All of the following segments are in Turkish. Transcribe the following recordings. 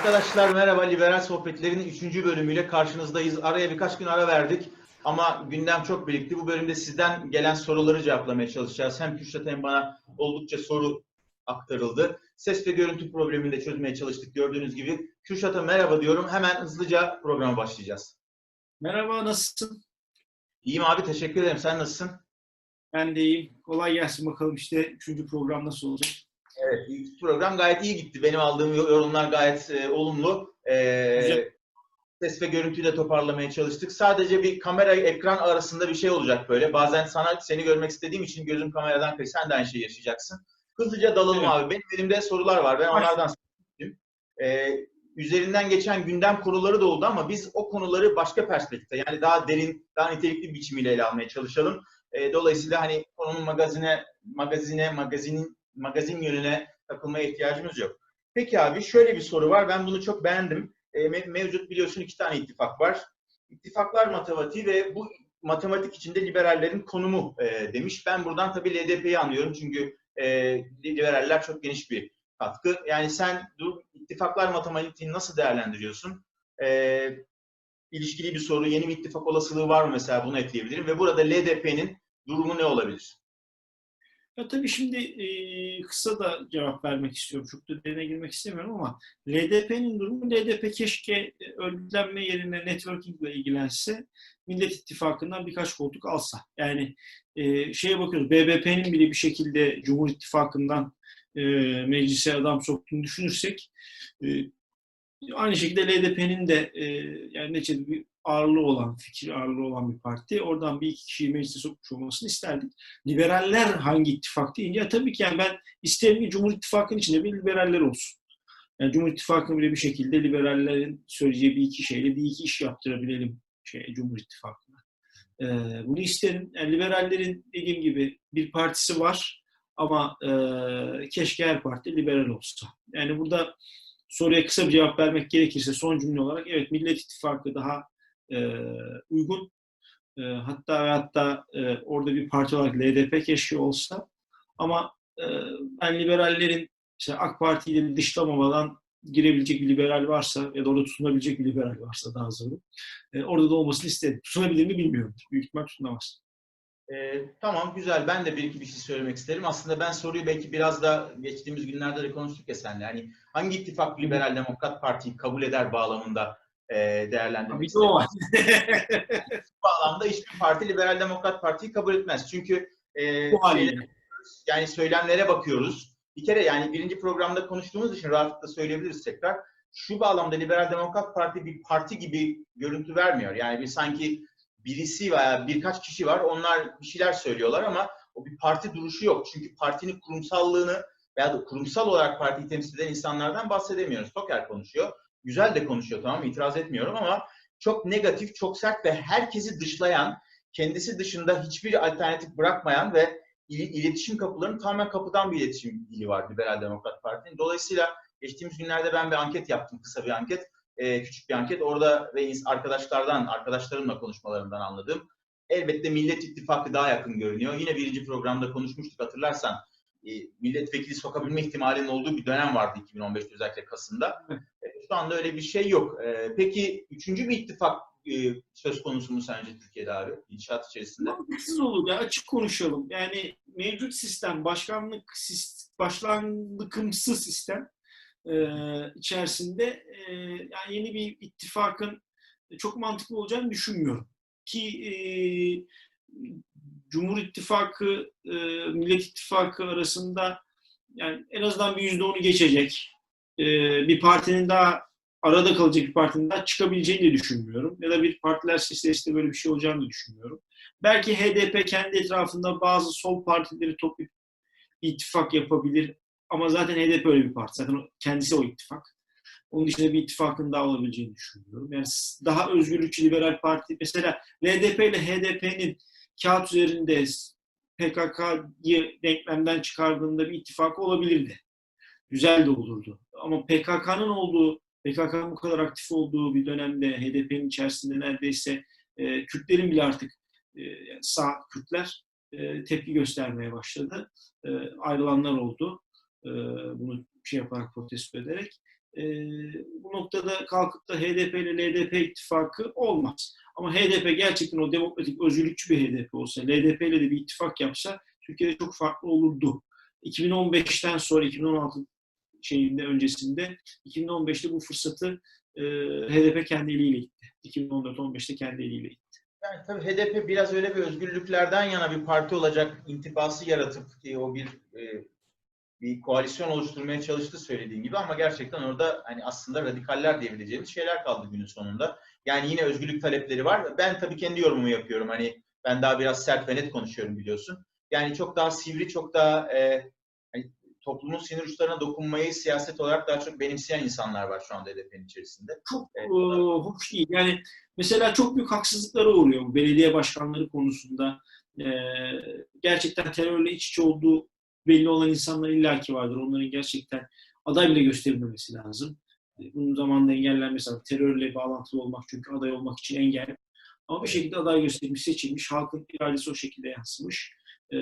Arkadaşlar merhaba. Liberal Sohbetler'in 3. bölümüyle karşınızdayız. Araya birkaç gün ara verdik ama gündem çok birikti. Bu bölümde sizden gelen soruları cevaplamaya çalışacağız. Hem Kürşat hem bana oldukça soru aktarıldı. Ses ve görüntü problemini de çözmeye çalıştık gördüğünüz gibi. Kürşat'a merhaba diyorum. Hemen hızlıca programa başlayacağız. Merhaba, nasılsın? İyiyim abi teşekkür ederim. Sen nasılsın? Ben de iyiyim. Kolay gelsin bakalım işte üçüncü program nasıl olacak? Evet, program gayet iyi gitti. Benim aldığım yorumlar gayet e, olumlu. E, Güzel. ses ve görüntüyü de toparlamaya çalıştık. Sadece bir kamera ekran arasında bir şey olacak böyle. Bazen sana seni görmek istediğim için gözüm kameradan kayıyor. Sen de aynı şeyi yaşayacaksın. Hızlıca dalalım Evet. abi. Benim elimde sorular var. Ben onlardan sorayım. E, üzerinden geçen gündem konuları da oldu ama biz o konuları başka perspektifte yani daha derin, daha nitelikli biçimiyle ele almaya çalışalım. E, dolayısıyla hani konunun magazine, magazine, magazinin, magazin yönüne takılmaya ihtiyacımız yok. Peki abi şöyle bir soru var. Ben bunu çok beğendim. E, me- mevcut biliyorsun iki tane ittifak var. İttifaklar matematiği ve bu matematik içinde liberallerin konumu e, demiş. Ben buradan tabii LDP'yi anlıyorum çünkü e, liberaller çok geniş bir katkı. Yani sen bu ittifaklar matematiğini nasıl değerlendiriyorsun? E, ilişkili bir soru, yeni bir ittifak olasılığı var mı mesela bunu ekleyebilirim ve burada LDP'nin durumu ne olabilir? Ya tabii şimdi e, kısa da cevap vermek istiyorum. Çok da derine girmek istemiyorum ama LDP'nin durumu LDP keşke e, örgütlenme yerine networking ile ilgilense Millet İttifakı'ndan birkaç koltuk alsa. Yani e, şeye bakıyoruz BBP'nin bile bir şekilde Cumhur İttifakı'ndan e, meclise adam soktuğunu düşünürsek e, aynı şekilde LDP'nin de e, yani neticede bir ağırlığı olan, fikir ağırlığı olan bir parti. Oradan bir iki kişiyi meclise sokmuş olmasını isterdik. Liberaller hangi ittifak deyince tabii ki yani ben isterim ki Cumhur İttifakı'nın içinde bir liberaller olsun. Yani Cumhur İttifakı'nı bile bir şekilde liberallerin söyleyeceği bir iki şeyle bir iki iş yaptırabilelim şey, Cumhur İttifakı'na. Ee, bunu isterim. Yani liberallerin dediğim gibi bir partisi var ama e, keşke her parti liberal olsa. Yani burada soruya kısa bir cevap vermek gerekirse son cümle olarak evet Millet İttifakı daha e, uygun. E, hatta ve hatta e, orada bir parti olarak LDP keşke olsa. Ama e, ben liberallerin işte AK Parti'yi de dışlamamadan girebilecek bir liberal varsa ya da orada tutunabilecek bir liberal varsa daha zor. E, orada da olmasını isterim. Tutunabilir mi bilmiyorum. Büyük ihtimal tutunamaz. Ee, tamam güzel. Ben de bir iki bir şey söylemek isterim. Aslında ben soruyu belki biraz da geçtiğimiz günlerde de konuştuk ya seninle. Hani hangi ittifak Liberal Demokrat Parti'yi kabul eder bağlamında e, değerlendirmek Bir de isterim. o var. Bu bağlamda hiçbir parti Liberal Demokrat Parti'yi kabul etmez. Çünkü e, Bu haliyle. yani söylemlere bakıyoruz. Bir kere yani birinci programda konuştuğumuz için rahatlıkla söyleyebiliriz tekrar. Şu bağlamda Liberal Demokrat Parti bir parti gibi görüntü vermiyor. Yani bir sanki birisi veya birkaç kişi var. Onlar bir şeyler söylüyorlar ama o bir parti duruşu yok. Çünkü partinin kurumsallığını veya da kurumsal olarak partiyi temsil eden insanlardan bahsedemiyoruz. Toker konuşuyor. Güzel de konuşuyor tamam mı? İtiraz etmiyorum ama çok negatif, çok sert ve herkesi dışlayan, kendisi dışında hiçbir alternatif bırakmayan ve il- iletişim kapılarının tamamen kapıdan bir iletişim dili var Liberal Demokrat Parti'nin. Dolayısıyla geçtiğimiz günlerde ben bir anket yaptım, kısa bir anket, e, küçük bir anket. Orada ve ins- arkadaşlardan, arkadaşlarımla konuşmalarından anladım. Elbette Millet İttifakı daha yakın görünüyor. Yine birinci programda konuşmuştuk hatırlarsan. E, milletvekili sokabilme ihtimalinin olduğu bir dönem vardı 2015'te özellikle Kasım'da. E, şu anda öyle bir şey yok. E, peki üçüncü bir ittifak söz konusu mu sence Türkiye'de abi? İnşaat içerisinde. Mantıksız olur ya açık konuşalım. Yani mevcut sistem, başkanlık sis- başlandıkımsı sistem içerisinde yani yeni bir ittifakın çok mantıklı olacağını düşünmüyorum. Ki Cumhur İttifakı, e, Millet İttifakı arasında yani en azından bir yüzde onu geçecek e, bir partinin daha arada kalacak bir partinin daha çıkabileceğini de düşünmüyorum. Ya da bir partiler silsilesinde böyle bir şey olacağını da düşünmüyorum. Belki HDP kendi etrafında bazı sol partileri toplayıp ittifak yapabilir. Ama zaten HDP öyle bir parti. Zaten kendisi o ittifak. Onun dışında bir ittifakın daha olabileceğini düşünüyorum. Yani daha özgürlükçü liberal parti. Mesela LDP ile HDP'nin kağıt üzerinde PKK'yı denklemden çıkardığında bir ittifak olabilirdi. Güzel de olurdu. Ama PKK'nın olduğu, PKK'nın bu kadar aktif olduğu bir dönemde HDP'nin içerisinde neredeyse e, Kürtlerin bile artık e, sağ Kürtler e, tepki göstermeye başladı. E, ayrılanlar oldu. E, bunu şey yaparak protesto ederek. E, bu noktada kalkıp da HDP ile LDP ittifakı olmaz. Ama HDP gerçekten o demokratik, özgürlükçü bir HDP olsa, LDP ile de bir ittifak yapsa Türkiye'de çok farklı olurdu. 2015'ten sonra 2016 şeyinde öncesinde 2015'te bu fırsatı e, HDP kendi eliyle gitti. 2014-15'te kendi eliyle gitti. Yani tabii HDP biraz öyle bir özgürlüklerden yana bir parti olacak intibası yaratıp ki o bir e, bir koalisyon oluşturmaya çalıştı söylediğin gibi ama gerçekten orada hani aslında radikaller diyebileceğimiz şeyler kaldı günün sonunda. Yani yine özgürlük talepleri var. Ben tabii kendi yorumumu yapıyorum. Hani ben daha biraz sert ve net konuşuyorum biliyorsun. Yani çok daha sivri, çok daha e, hani toplumun sinir uçlarına dokunmayı siyaset olarak daha çok benimseyen insanlar var şu anda HDP'nin içerisinde. Çok evet. e, hoş değil. Yani mesela çok büyük haksızlıklara uğruyor belediye başkanları konusunda. E, gerçekten terörle iç içe olduğu belli olan insanlar illaki vardır. Onların gerçekten aday bile gösterilmemesi lazım. E, bunun zamanında engellenmesi lazım. Terörle bağlantılı olmak çünkü aday olmak için engel. Ama bir şekilde aday gösterilmiş, seçilmiş, halkın iradesi o şekilde yansımış. Ee,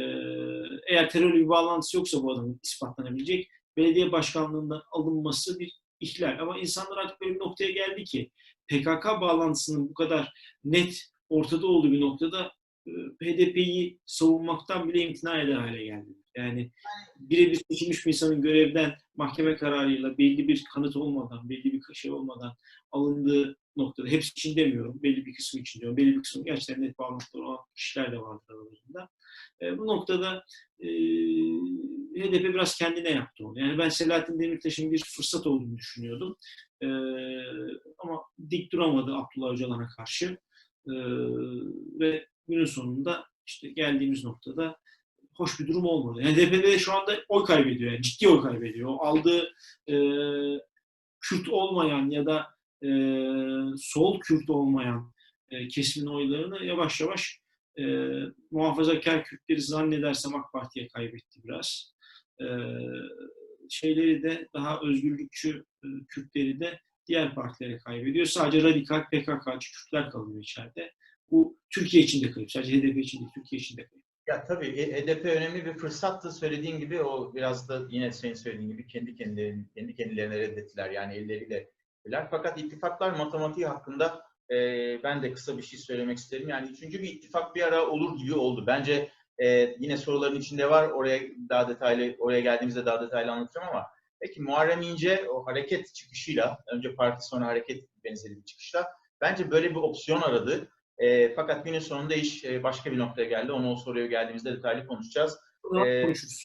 eğer terörle bir bağlantısı yoksa bu adamın ispatlanabilecek, belediye başkanlığından alınması bir ihlal. Ama insanlar artık böyle bir noktaya geldi ki PKK bağlantısının bu kadar net ortada olduğu bir noktada e, HDP'yi savunmaktan bile imtina eder hale geldi. Yani birebir seçilmiş bir insanın görevden mahkeme kararıyla belli bir kanıt olmadan, belli bir şey olmadan alındığı noktada, hepsi için demiyorum, belli bir kısmı için diyorum, belli bir kısmı gerçekten net bağlantıları olan kişiler de vardır aralarında. E, bu noktada e, HDP biraz kendine yaptı onu. Yani ben Selahattin Demirtaş'ın bir fırsat olduğunu düşünüyordum. E, ama dik duramadı Abdullah Öcalan'a karşı. E, ve günün sonunda işte geldiğimiz noktada hoş bir durum olmadı. Yani HDP'de şu anda oy kaybediyor. Yani ciddi oy kaybediyor. Aldığı e, Kürt olmayan ya da e, sol Kürt olmayan e, kesimin oylarını yavaş yavaş e, muhafazakar Kürtleri zannedersem AK Parti'ye kaybetti biraz. E, şeyleri de daha özgürlükçü e, Kürtleri de diğer partilere kaybediyor. Sadece radikal PKK'cı Kürtler kalıyor içeride. Bu Türkiye için de kayıp. Sadece HDP için değil, Türkiye için de kayıp. Ya tabii HDP önemli bir fırsattı söylediğin gibi o biraz da yine senin söylediğin gibi kendi kendilerini kendi kendilerine reddettiler yani elleriyle. Fakat ittifaklar matematiği hakkında e, ben de kısa bir şey söylemek isterim. Yani üçüncü bir ittifak bir ara olur gibi oldu. Bence e, yine soruların içinde var. Oraya daha detaylı, oraya geldiğimizde daha detaylı anlatacağım ama peki Muharrem İnce o hareket çıkışıyla, önce parti sonra hareket benzeri bir çıkışla bence böyle bir opsiyon aradı. E, fakat günün sonunda iş e, başka bir noktaya geldi. Onu o soruya geldiğimizde detaylı konuşacağız. E, konuşuruz.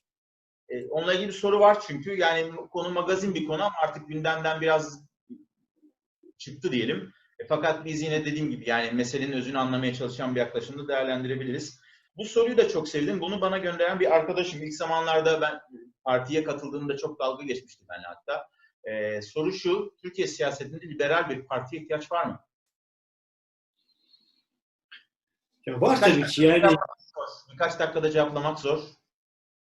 E, onunla ilgili bir soru var çünkü. Yani konu magazin bir konu ama artık gündemden biraz çıktı diyelim. E, fakat biz yine dediğim gibi yani meselenin özünü anlamaya çalışan bir yaklaşımda değerlendirebiliriz. Bu soruyu da çok sevdim. Bunu bana gönderen bir arkadaşım. İlk zamanlarda ben partiye katıldığımda çok dalga geçmişti benimle hatta. Ee, soru şu, Türkiye siyasetinde liberal bir partiye ihtiyaç var mı? Ya var birkaç tabii ki yani. Birkaç dakikada cevaplamak zor.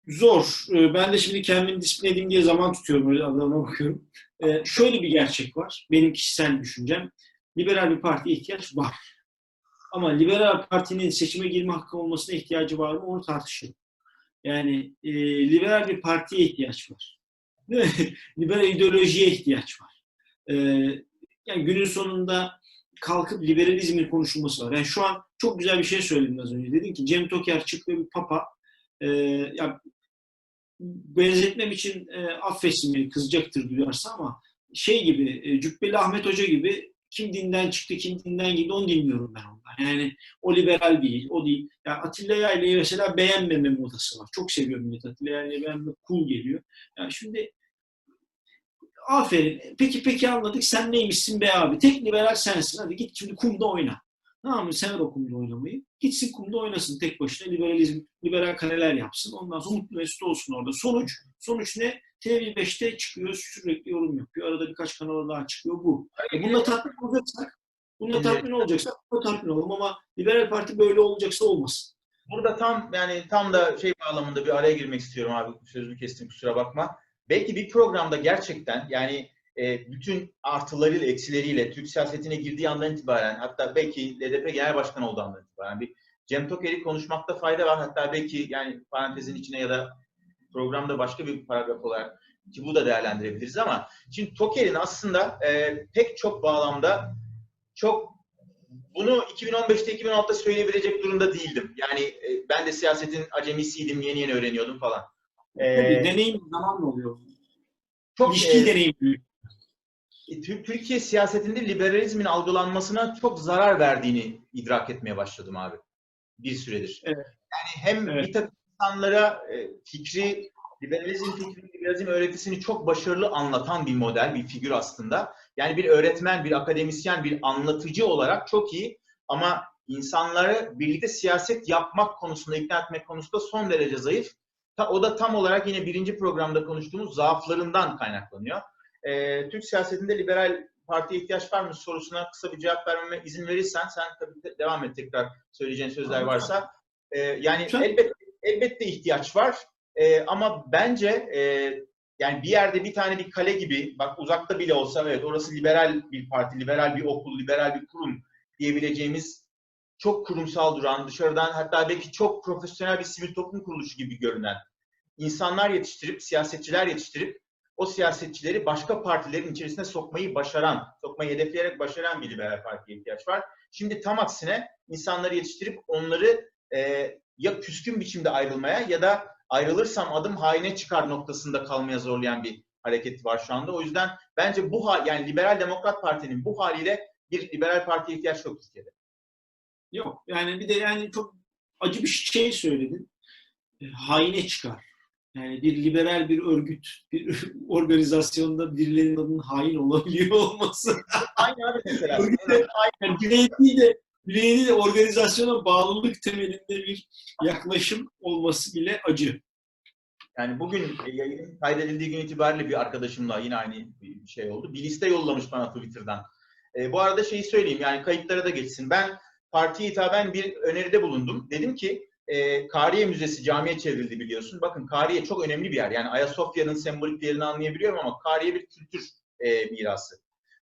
Zor. Ee, ben de şimdi kendimi disiplin edeyim diye zaman tutuyorum. Öyle adama bakıyorum. Ee, şöyle bir gerçek var. Benim kişisel düşüncem liberal bir partiye ihtiyaç var. Ama liberal partinin seçime girme hakkı olmasına ihtiyacı var mı onu tartışırım. Yani e, liberal bir partiye ihtiyaç var. liberal ideolojiye ihtiyaç var. E, yani günün sonunda kalkıp liberalizmin konuşulması var. Yani şu an çok güzel bir şey söyledin az önce. Dedin ki Cem Toker çıktı bir papa. E, ya, benzetmem için e, affetsin beni kızacaktır duyarsa ama şey gibi e, Cübbeli Ahmet Hoca gibi kim dinden çıktı, kim dinden girdi onu dinliyorum ben ondan. Yani o liberal değil, o değil. Yani Atilla Yaylı'yı mesela beğenmeme modası var. Çok seviyorum millet Atilla Yaylı'yı beğenme cool geliyor. Yani şimdi aferin. Peki peki anladık. Sen neymişsin be abi? Tek liberal sensin. Hadi git şimdi kumda oyna. Tamam mı? Sever o kumda oynamayı. Gitsin kumda oynasın tek başına. Liberalizm, liberal kareler yapsın. Ondan sonra mutlu mesut olsun orada. Sonuç, sonuç ne? TV5'te çıkıyor, sürekli yorum yapıyor. Arada birkaç kanala daha çıkıyor bu. E bununla tatmin olacaksak, bununla tatmin olacaksak bununla tatmin olalım ama Liberal Parti böyle olacaksa olmasın. Burada tam yani tam da şey bağlamında bir araya girmek istiyorum abi. Sözünü kestim kusura bakma. Belki bir programda gerçekten yani e, bütün artılarıyla eksileriyle Türk siyasetine girdiği andan itibaren hatta belki LDP Genel Başkanı olduğu andan itibaren bir Cem Toker'i konuşmakta fayda var. Hatta belki yani parantezin içine ya da programda başka bir paragraf olarak ki bu da değerlendirebiliriz ama şimdi Toker'in aslında e, pek çok bağlamda çok bunu 2015'te 2016'da söyleyebilecek durumda değildim. Yani e, ben de siyasetin acemisiydim, yeni yeni öğreniyordum falan. E, Tabii, deneyim zamanla oluyor. Çok İlişki e, deneyim. Türkiye siyasetinde liberalizmin algılanmasına çok zarar verdiğini idrak etmeye başladım abi. Bir süredir. Evet. Yani hem evet. bir takım insanlara e, fikri, liberalizm fikri, liberalizm öğretisini çok başarılı anlatan bir model, bir figür aslında. Yani bir öğretmen, bir akademisyen, bir anlatıcı olarak çok iyi ama insanları birlikte siyaset yapmak konusunda, ikna etmek konusunda son derece zayıf. O da tam olarak yine birinci programda konuştuğumuz zaaflarından kaynaklanıyor. Ee, Türk siyasetinde liberal partiye ihtiyaç var mı sorusuna kısa bir cevap vermeme izin verirsen sen tabii devam et tekrar söyleyeceğin sözler varsa. Ee, yani elbette elbette ihtiyaç var. Ee, ama bence e, yani bir yerde bir tane bir kale gibi bak uzakta bile olsa evet orası liberal bir parti, liberal bir okul, liberal bir kurum diyebileceğimiz çok kurumsal duran, dışarıdan hatta belki çok profesyonel bir sivil toplum kuruluşu gibi görünen insanlar yetiştirip, siyasetçiler yetiştirip o siyasetçileri başka partilerin içerisine sokmayı başaran, sokmayı hedefleyerek başaran bir liberal partiye ihtiyaç var. Şimdi tam aksine insanları yetiştirip onları e, ya küskün biçimde ayrılmaya ya da ayrılırsam adım haine çıkar noktasında kalmaya zorlayan bir hareket var şu anda. O yüzden bence bu hal, yani Liberal Demokrat Parti'nin bu haliyle bir liberal partiye ihtiyaç yok Türkiye'de. Yok. Yani bir de yani çok acı bir şey söyledin. E, haine çıkar. Yani bir liberal bir örgüt, bir organizasyonda birilerinin adının hain olabiliyor olması. Aynı abi mesela. Yani bireyi de, bireyi de organizasyona bağlılık temelinde bir yaklaşım olması bile acı. Yani bugün yayının kaydedildiği gün itibariyle bir arkadaşımla yine aynı bir şey oldu. Bir liste yollamış bana Twitter'dan. E, bu arada şeyi söyleyeyim yani kayıtlara da geçsin. Ben partiye hitaben bir öneride bulundum. Dedim ki e, Kariye Müzesi camiye çevrildi biliyorsun. Bakın Kariye çok önemli bir yer. Yani Ayasofya'nın sembolik değerini anlayabiliyorum ama Kariye bir kültür e, mirası.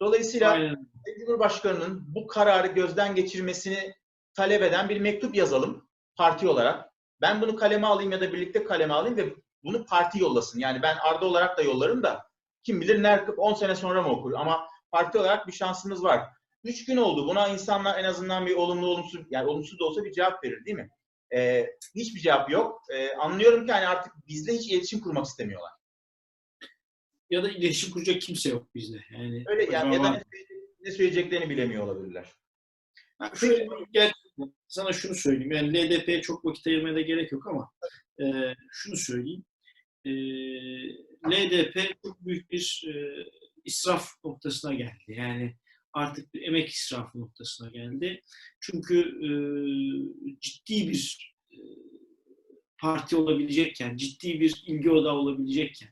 Dolayısıyla Aynen. Cumhurbaşkanı'nın bu kararı gözden geçirmesini talep eden bir mektup yazalım parti olarak. Ben bunu kaleme alayım ya da birlikte kaleme alayım ve bunu parti yollasın. Yani ben Arda olarak da yollarım da kim bilir nerede 10 sene sonra mı okur ama parti olarak bir şansımız var. Üç gün oldu. Buna insanlar en azından bir olumlu olumsuz yani olumsuz da olsa bir cevap verir değil mi? E, hiçbir cevap yok. E, anlıyorum ki hani artık bizle hiç iletişim kurmak istemiyorlar. Ya da iletişim kuracak kimse yok bizde. Yani Öyle yani ya da ne, ne söyleyeceklerini bilemiyor olabilirler. Ha, şöyle, gerçekten sana şunu söyleyeyim. Yani LDP'ye çok vakit ayırmaya da gerek yok ama e, şunu söyleyeyim. E, LDP çok büyük bir e, israf noktasına geldi. Yani artık bir emek israfı noktasına geldi. Çünkü e, ciddi bir e, parti olabilecekken, ciddi bir ilgi odağı olabilecekken.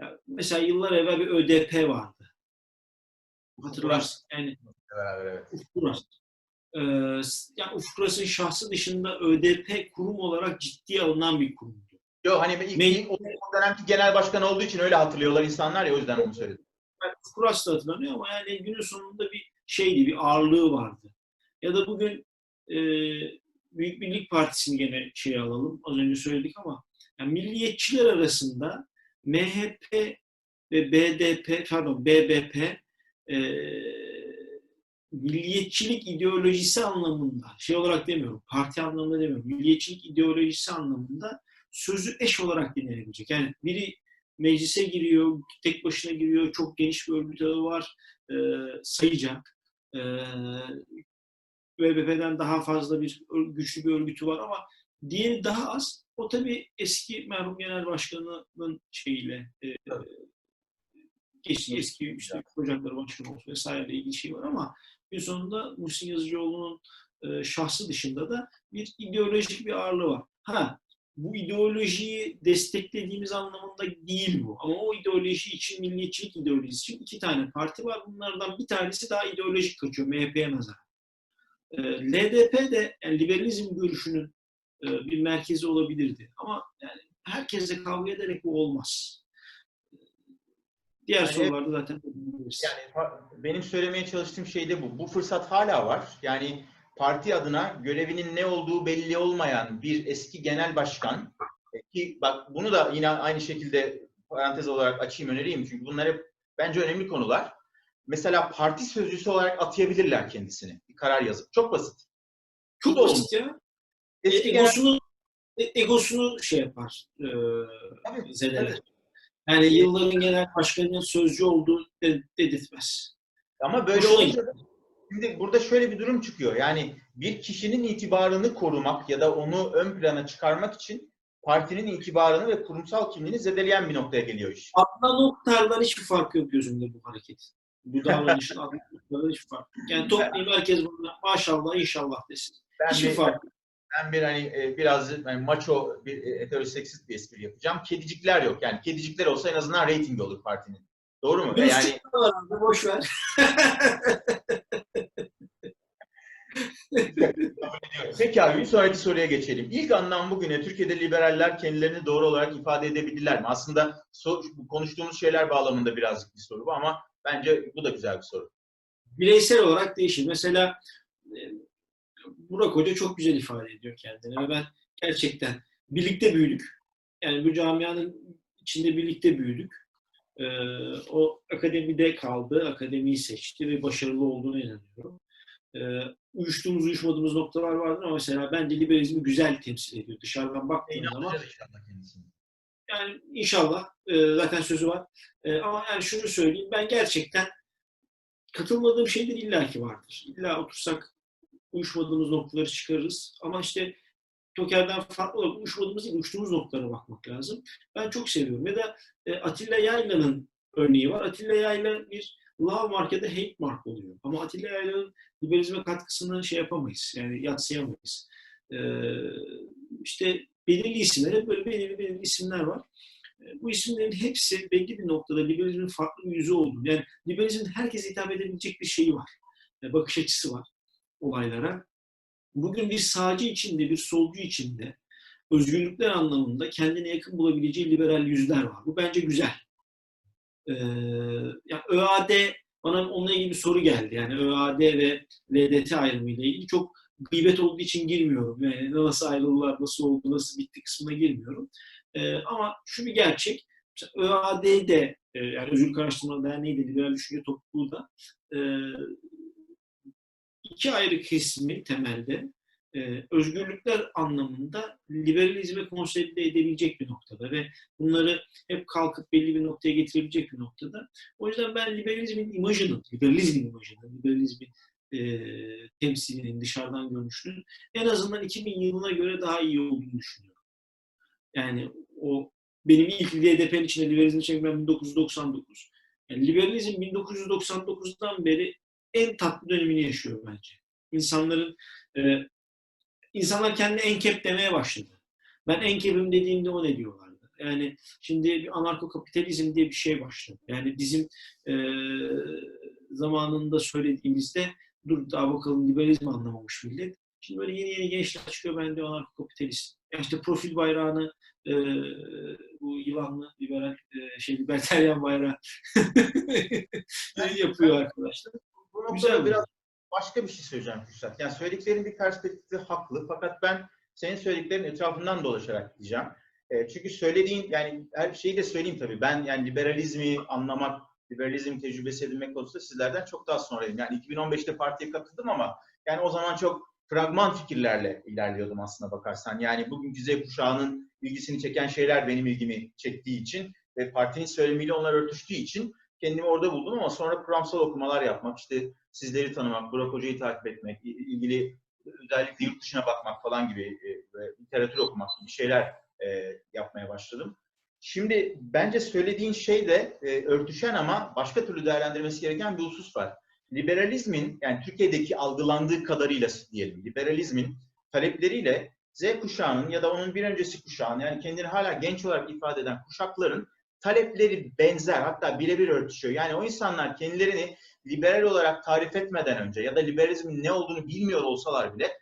Ya mesela yıllar evvel bir ÖDP vardı. Hatırlarsın. Yani evet. Ufkuras. Ee, yani Ufkuras'ın şahsı dışında ÖDP kurum olarak ciddiye alınan bir kurumdu. Yok hani ilk, ilk o dönemki genel başkan olduğu için öyle hatırlıyorlar insanlar ya o yüzden onu söyledim. Kuras da hatırlanıyor ama yani günün sonunda bir şeydi, bir ağırlığı vardı. Ya da bugün e, Büyük Birlik Partisi'ni gene şey alalım, az önce söyledik ama yani milliyetçiler arasında MHP ve BDP, pardon BBP e, milliyetçilik ideolojisi anlamında, şey olarak demiyorum, parti anlamında demiyorum, milliyetçilik ideolojisi anlamında sözü eş olarak dinlenebilecek. Yani biri meclise giriyor, tek başına giriyor, çok geniş bir örgüt ağı var, e, sayacak. E, VBP'den daha fazla bir güçlü bir örgütü var ama diğeri daha az. O tabii eski merhum genel başkanının şeyiyle e, eski, eski işte Ocakları Başkanı olsun vesaireyle ilgili şey var ama gün sonunda Muhsin Yazıcıoğlu'nun e, şahsı dışında da bir ideolojik bir ağırlığı var. Ha bu ideolojiyi desteklediğimiz anlamında değil bu. Ama o ideoloji için, milliyetçilik ideolojisi için iki tane parti var. Bunlardan bir tanesi daha ideolojik kaçıyor MHP'ye nazaran. E, LDP de yani liberalizm görüşünün e, bir merkezi olabilirdi. Ama yani herkesle kavga ederek bu olmaz. Diğer yani, sorularda zaten yani benim söylemeye çalıştığım şey de bu. Bu fırsat hala var. Yani parti adına görevinin ne olduğu belli olmayan bir eski genel başkan E, ki bak bunu da yine aynı şekilde parantez olarak açayım önereyim çünkü bunlar hep bence önemli konular. Mesela parti sözcüsü olarak atayabilirler kendisini. Bir karar yazıp. Çok basit. Çok basit ya. E, Eski egosunu e, egosunu şey yapar. E, Tabii, zedeler. tabii. Yani yılların genel başkanının sözcü olduğu de- dedirtmez. Ama böyle Hoşuna olunca da şimdi burada şöyle bir durum çıkıyor. Yani bir kişinin itibarını korumak ya da onu ön plana çıkarmak için partinin itibarını ve kurumsal kimliğini zedeleyen bir noktaya geliyor iş. Adnan Oktar'dan hiçbir fark yok gözümde bu hareket. Bu davranışın Adnan Oktar'dan hiçbir fark yok. Yani toplayayım herkes bana maşallah inşallah desin. Ben Hiçbir bir, fark yok. ben bir hani e, biraz yani maço bir e, heteroseksist bir espri yapacağım. Kedicikler yok. Yani kedicikler olsa en azından reyting olur partinin. Doğru mu? Ve yani boş ver. Peki abi bir sonraki soruya geçelim. İlk anlam bugüne Türkiye'de liberaller kendilerini doğru olarak ifade edebildiler mi? Aslında konuştuğumuz şeyler bağlamında birazcık bir soru bu ama bence bu da güzel bir soru. Bireysel olarak değişir. Mesela e, Burak Hoca çok güzel ifade ediyor kendini ve ben gerçekten birlikte büyüdük. Yani bu camianın içinde birlikte büyüdük. Ee, o akademide kaldı, akademiyi seçti ve başarılı olduğuna inanıyorum. Ee, uyuştuğumuz, uyuşmadığımız noktalar vardır ama mesela bence liberalizmi güzel temsil ediyor. Dışarıdan baktığın zaman yani inşallah e, zaten sözü var. E, ama yani şunu söyleyeyim ben gerçekten katılmadığım şeyler illaki vardır. İlla otursak uyuşmadığımız noktaları çıkarırız. Ama işte Toker'den farklı olarak uyuşmadığımız değil, uçtuğumuz noktalara bakmak lazım. Ben çok seviyorum. Ya da e, Atilla Yayla'nın örneği var. Atilla Yayla bir love mark ya da hate mark oluyor. Ama Atilla Yayla'nın liberalizme katkısını şey yapamayız. Yani yatsıyamayız. E, işte belirli isimler, böyle belirli belirli isimler var. E, Bu isimlerin hepsi belli bir noktada liberalizmin farklı bir yüzü olduğunu, yani liberalizmin herkese hitap edebilecek bir şeyi var. E, Bakış açısı var olaylara. Bugün bir sağcı içinde, bir solcu içinde özgürlükler anlamında kendine yakın bulabileceği liberal yüzler var. Bu bence güzel. Ya ÖAD bana onunla ilgili bir soru geldi. Yani ÖAD ve LDT ayrımı ile ilgili çok gıybet olduğu için girmiyorum. Yani nasıl ayrıldılar, nasıl oldu, nasıl bitti kısmına girmiyorum. Ee, ama şu bir gerçek. ÖAD'de e, yani Özgürlük Araştırma Derneği de Liberal Düşünce Topluluğu da e, iki ayrı kesimi temelde e, özgürlükler anlamında liberalizme konsolide edebilecek bir noktada ve bunları hep kalkıp belli bir noktaya getirebilecek bir noktada. O yüzden ben liberalizmin imajının, liberalizmin imajının, liberalizmin e, temsilinin, dışarıdan görünüşünün en azından 2000 yılına göre daha iyi olduğunu düşünüyorum. Yani o benim ilk LDP'nin içinde liberalizmi çekmem 1999. Yani liberalizm 1999'dan beri en tatlı dönemini yaşıyor bence. İnsanların e, insanlar kendine enkep demeye başladı. Ben enkebim dediğimde o ne diyorlardı. Yani şimdi bir anarko-kapitalizm diye bir şey başladı. Yani bizim e, zamanında söylediğimizde dur daha bakalım liberalizmi anlamamış millet. Şimdi böyle yeni yeni gençler çıkıyor ben de anarko-kapitalist. Yani işte profil bayrağını e, bu yılanlı liberal e, şey liberteryan bayrağı yapıyor arkadaşlar. Bu noktada Güzel biraz başka bir şey söyleyeceğim Kürşat. Yani söylediklerin bir perspektifi haklı fakat ben senin söylediklerin etrafından dolaşarak diyeceğim. E, çünkü söylediğin yani her şeyi de söyleyeyim tabii. Ben yani liberalizmi anlamak, liberalizm tecrübesi edinmek konusunda sizlerden çok daha sonrayım. Yani 2015'te partiye katıldım ama yani o zaman çok fragman fikirlerle ilerliyordum aslına bakarsan. Yani bugünkü Z kuşağının ilgisini çeken şeyler benim ilgimi çektiği için ve partinin söylemiyle onlar örtüştüğü için kendimi orada buldum ama sonra kuramsal okumalar yapmak, işte sizleri tanımak, Burak Hoca'yı takip etmek, ilgili özellikle yurt dışına bakmak falan gibi e, literatür okumak gibi şeyler e, yapmaya başladım. Şimdi bence söylediğin şey de e, örtüşen ama başka türlü değerlendirmesi gereken bir husus var. Liberalizmin, yani Türkiye'deki algılandığı kadarıyla diyelim, liberalizmin talepleriyle Z kuşağının ya da onun bir öncesi kuşağın, yani kendini hala genç olarak ifade eden kuşakların talepleri benzer, hatta birebir örtüşüyor. Yani o insanlar kendilerini liberal olarak tarif etmeden önce ya da liberalizmin ne olduğunu bilmiyor olsalar bile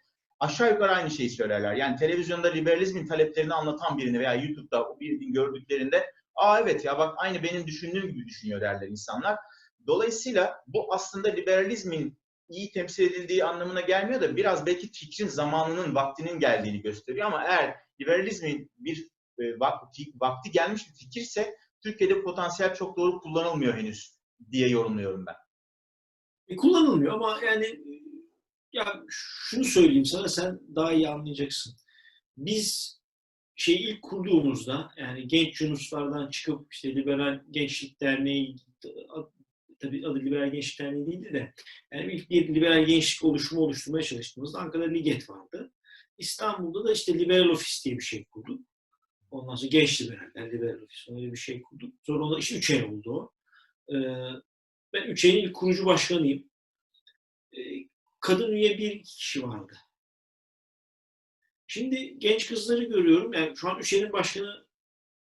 aşağı yukarı aynı şeyi söylerler. Yani televizyonda liberalizmin taleplerini anlatan birini veya YouTube'da birini gördüklerinde aa evet ya bak aynı benim düşündüğüm gibi düşünüyor derler insanlar. Dolayısıyla bu aslında liberalizmin iyi temsil edildiği anlamına gelmiyor da biraz belki fikrin zamanının, vaktinin geldiğini gösteriyor ama eğer liberalizmin bir e, vakti, vakti gelmiş bir fikirse Türkiye'de potansiyel çok doğru kullanılmıyor henüz diye yorumluyorum ben. E, kullanılmıyor ama yani e, ya şunu söyleyeyim sana sen daha iyi anlayacaksın. Biz şeyi ilk kurduğumuzda yani genç Yunuslardan çıkıp işte Liberal Gençlik Derneği tabii adı Liberal Gençlik Derneği değildi de yani ilk bir liberal gençlik oluşumu oluşturmaya çalıştığımızda Ankara'da Liget vardı. İstanbul'da da işte Liberal Ofis diye bir şey kurduk. Ondan sonra Genç Liberaller, Liberal Ofis öyle bir şey kurduk. Sonra ona işte üç ay oldu o. Ee, ben Üçey'in ilk kurucu başkanıyım. Ee, kadın üye bir kişi vardı. Şimdi genç kızları görüyorum. Yani şu an Üçey'in başkanı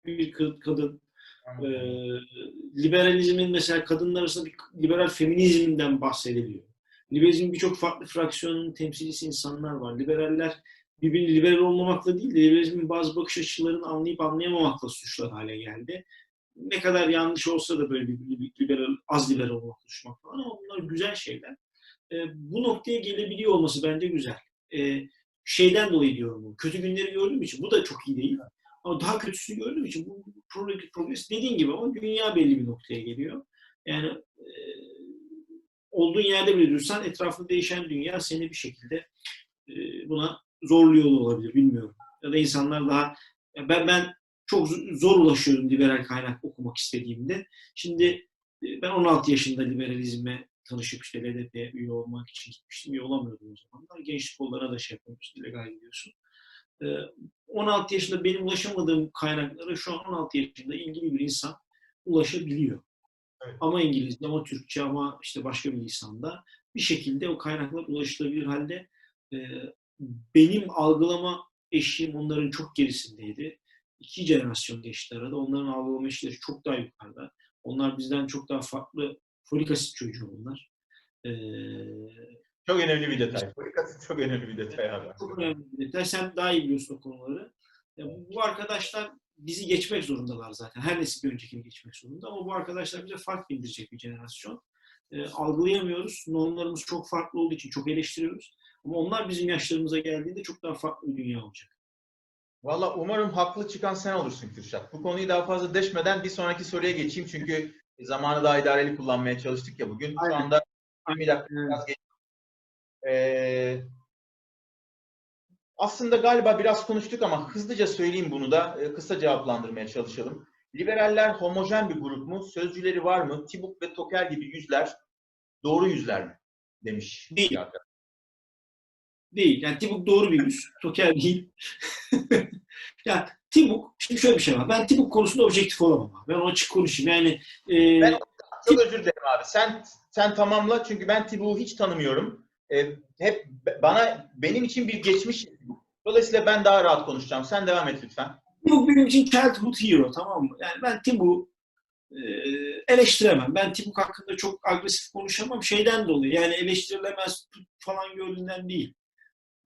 bir kadın. Ee, liberalizmin mesela kadınlar arasında bir liberal feminizmden bahsediliyor. Liberalizmin birçok farklı fraksiyonun temsilcisi insanlar var. Liberaller birbirini liberal olmamakla değil de liberalizmin bazı bakış açılarını anlayıp anlayamamakla suçlar hale geldi. Ne kadar yanlış olsa da böyle bir liberal, az liberal olmak suçmak falan ama bunlar güzel şeyler. E, bu noktaya gelebiliyor olması bence güzel. E, şeyden dolayı diyorum bu. Kötü günleri gördüğüm için bu da çok iyi değil. Ama daha kötüsünü gördüğüm için bu progres dediğin gibi ama dünya belli bir noktaya geliyor. Yani e, olduğun yerde bile dursan etrafında değişen dünya seni bir şekilde e, buna zorluyor olabilir bilmiyorum. Ya da insanlar daha ben ben çok zor ulaşıyorum liberal kaynak okumak istediğimde. Şimdi e, ben 16 yaşında liberalizme tanışıp işte LDP üye olmak için gitmiştim. Üye olamıyordum o zamanlar. Gençlik kollarına da şey yapamıyorsun, illegal gidiyorsun. 16 yaşında benim ulaşamadığım kaynaklara şu an 16 yaşında ilgili bir insan ulaşabiliyor. Evet. Ama İngilizce, ama Türkçe, ama işte başka bir lisanda bir şekilde o kaynaklar ulaşılabilir halde benim algılama eşiğim onların çok gerisindeydi. İki jenerasyon geçti arada. Onların algılama eşiğleri çok daha yukarıda. Onlar bizden çok daha farklı folik asit çocuğu onlar. Ee, çok önemli bir detay. Folik asit çok önemli bir detay abi. Çok önemli bir detay. Sen daha iyi biliyorsun o konuları. Yani bu arkadaşlar bizi geçmek zorundalar zaten. Her nesil bir öncekini geçmek zorunda ama bu arkadaşlar bize fark bildirecek bir jenerasyon. E, algılayamıyoruz. Normlarımız çok farklı olduğu için çok eleştiriyoruz. Ama onlar bizim yaşlarımıza geldiğinde çok daha farklı bir dünya olacak. Valla umarım haklı çıkan sen olursun Kürşat. Bu konuyu daha fazla deşmeden bir sonraki soruya geçeyim. Çünkü zamanı daha idareli kullanmaya çalıştık ya bugün. Aynen. Şu anda 20 dakika biraz geç. Ee, aslında galiba biraz konuştuk ama hızlıca söyleyeyim bunu da e, kısa cevaplandırmaya çalışalım. Liberaller homojen bir grup mu? Sözcüleri var mı? Tibuk ve Toker gibi yüzler doğru yüzler mi? Demiş. Değil. Değil. Yani Tibuk doğru bir yüz. Toker değil. yani Tibuk, şimdi şöyle bir şey var. Ben Tibuk konusunda objektif olamam. Ben onu açık konuşayım. Yani e, ben çok özür dilerim abi. Sen sen tamamla çünkü ben Tibuk'u hiç tanımıyorum. E, hep bana benim için bir geçmiş. Dolayısıyla ben daha rahat konuşacağım. Sen devam et lütfen. Tibuk benim için childhood hero tamam mı? Yani ben Tibuk'u e, eleştiremem. Ben Tibuk hakkında çok agresif konuşamam. Şeyden dolayı yani eleştirilemez falan gördüğünden değil.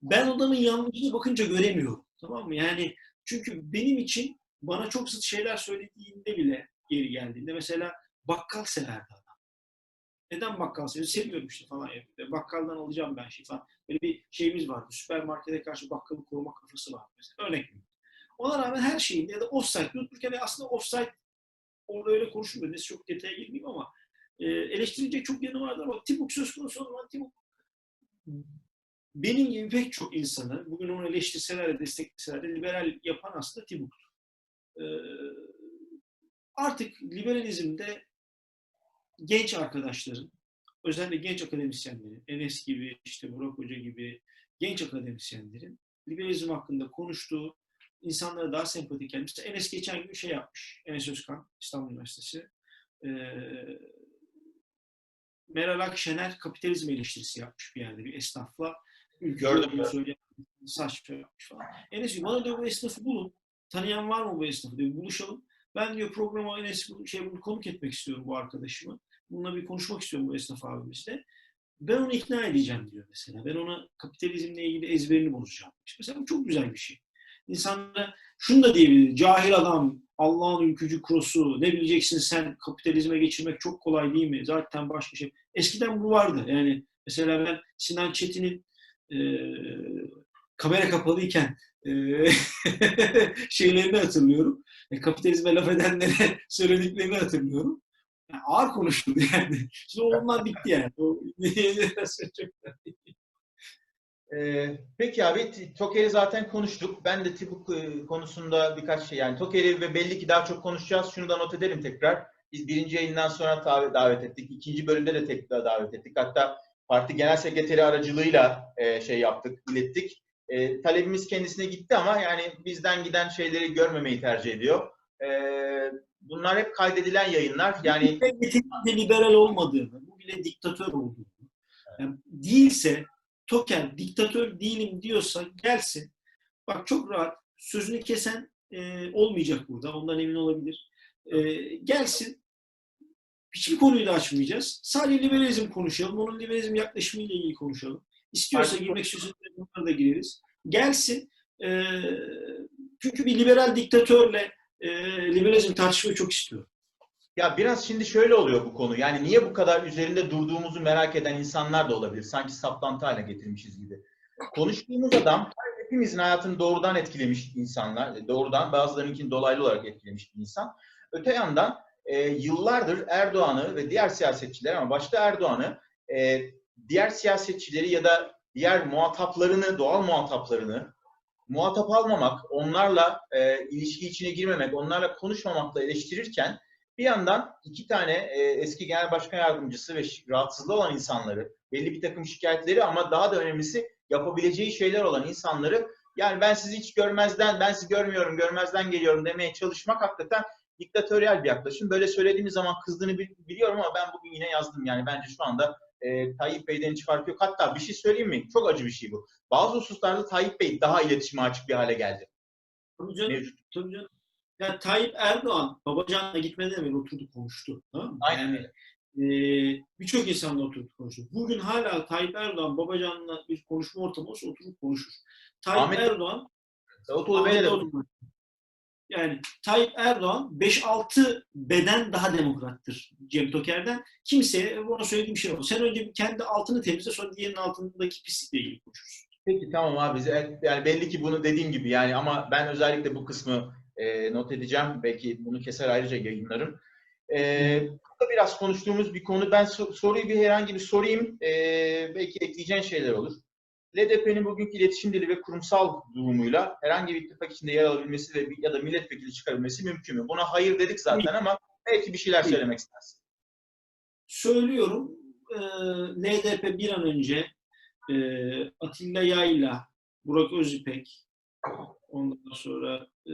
Ben adamın yanlışını bakınca göremiyorum. Tamam mı? Yani çünkü benim için bana çok sık şeyler söylediğinde bile geri geldiğinde mesela bakkal severdi adam. Neden bakkal seviyor? Seviyorum işte falan. Bakkaldan alacağım ben şey falan. Böyle bir şeyimiz vardı. Süpermarkete karşı bakkalı koruma kafası var mesela. Örnek mi? Ona rağmen her şeyinde ya da offside dururken aslında offside orada öyle konuşulmuyor. Neyse çok detaya girmeyeyim ama e, eleştirilecek çok yanı vardır ama Tibuk söz konusu olan Tibuk benim gibi pek çok insanı bugün onu eleştirseler de destekleseler de liberal yapan aslında Tibuk'tu. Ee, artık liberalizmde genç arkadaşların, özellikle genç akademisyenlerin, Enes gibi, işte Burak Hoca gibi genç akademisyenlerin liberalizm hakkında konuştuğu, insanlara daha sempatik gelmiş. Mesela Enes geçen gün şey yapmış, Enes Özkan, İstanbul Üniversitesi. Ee, Meral Akşener kapitalizm eleştirisi yapmış bir yerde bir esnafla. Gördüm ben. Söyleyen, saç yapmış falan. Enes bana diyor bu esnafı bulun. Tanıyan var mı bu esnafı diyor. Buluşalım. Ben diyor programa Enes şey bunu konuk etmek istiyorum bu arkadaşımı. Bununla bir konuşmak istiyorum bu esnaf abimizle. Ben onu ikna edeceğim diyor mesela. Ben ona kapitalizmle ilgili ezberini bozacağım. İşte mesela bu çok güzel bir şey. İnsanlara şunu da diyebilir. Cahil adam, Allah'ın ülkücü krosu, ne bileceksin sen kapitalizme geçirmek çok kolay değil mi? Zaten başka şey. Eskiden bu vardı. Yani mesela ben Sinan Çetin'in e, kamera kapalıyken e, şeylerini hatırlıyorum. E, kapitalizme laf edenlere söylediklerini hatırlıyorum. Yani ağır konuşuldu yani. Şimdi onlar bitti yani. Ee, peki abi Toker'i zaten konuştuk. Ben de Tibuk e, konusunda birkaç şey yani Toker'i ve belli ki daha çok konuşacağız. Şunu da not edelim tekrar. Biz birinci yayından sonra davet ettik. İkinci bölümde de tekrar davet ettik. Hatta parti genel sekreteri aracılığıyla e, şey yaptık, ilettik. E, talebimiz kendisine gitti ama yani bizden giden şeyleri görmemeyi tercih ediyor. E, bunlar hep kaydedilen yayınlar. Yani de liberal olmadığını, bu bile diktatör olduğunu. Yani değilse Token diktatör değilim diyorsa gelsin. Bak çok rahat. Sözünü kesen e, olmayacak burada. Ondan emin olabilir. E, gelsin. Hiçbir konuyu da açmayacağız. Sadece liberalizm konuşalım. Onun liberalizm yaklaşımıyla ilgili konuşalım. İstiyorsa Artık girmek istiyorsa bunlara da gireriz. Gelsin. E, çünkü bir liberal diktatörle e, liberalizm tartışmayı çok istiyorum. Ya biraz şimdi şöyle oluyor bu konu. Yani niye bu kadar üzerinde durduğumuzu merak eden insanlar da olabilir. Sanki saplantı haline getirmişiz gibi. Konuştuğumuz adam hepimizin hayatını doğrudan etkilemiş insanlar. Doğrudan bazılarınınkini dolaylı olarak etkilemiş bir insan. Öte yandan e, yıllardır Erdoğan'ı ve diğer siyasetçiler ama başta Erdoğan'ı e, diğer siyasetçileri ya da diğer muhataplarını, doğal muhataplarını muhatap almamak, onlarla e, ilişki içine girmemek, onlarla konuşmamakla eleştirirken bir yandan iki tane e, eski genel başkan yardımcısı ve rahatsızlığı olan insanları, belli bir takım şikayetleri ama daha da önemlisi yapabileceği şeyler olan insanları yani ben sizi hiç görmezden, ben sizi görmüyorum, görmezden geliyorum demeye çalışmak hakikaten diktatöryel bir yaklaşım. Böyle söylediğimiz zaman kızdığını biliyorum ama ben bugün yine yazdım yani bence şu anda e, Tayyip Bey'den hiç fark yok. Hatta bir şey söyleyeyim mi? Çok acı bir şey bu. Bazı hususlarda Tayyip Bey daha iletişime açık bir hale geldi. Tabii canım. Tabii canım. Yani Tayyip Erdoğan Babacan'la gitmeden evvel oturdu konuştu. Tamam Aynen öyle. Yani, e, Birçok insanla oturup konuştu. Bugün hala Tayyip Erdoğan Babacan'la bir konuşma ortamı olsa oturup konuşur. Tayyip Ahmet, Erdoğan Davutoğlu Bey'le de yani Tayyip Erdoğan 5-6 beden daha demokrattır Cem Toker'den. Kimseye ona söylediğim şey yok. Sen önce kendi altını temizle sonra diğerinin altındaki pislikle ilgili konuşursun. Peki tamam abi. Yani belli ki bunu dediğim gibi yani ama ben özellikle bu kısmı e, not edeceğim. Belki bunu keser ayrıca yayınlarım. E, burada biraz konuştuğumuz bir konu. Ben soruyu bir herhangi bir sorayım. E, belki ekleyeceğin şeyler olur. LDP'nin bugünkü iletişim dili ve kurumsal durumuyla herhangi bir ittifak içinde yer alabilmesi ve ya da milletvekili çıkarabilmesi mümkün mü? Buna hayır dedik zaten ama belki bir şeyler söylemek istersin. Söylüyorum. E, LDP bir an önce e, Atilla Yayla, Burak Özipek, ondan sonra e,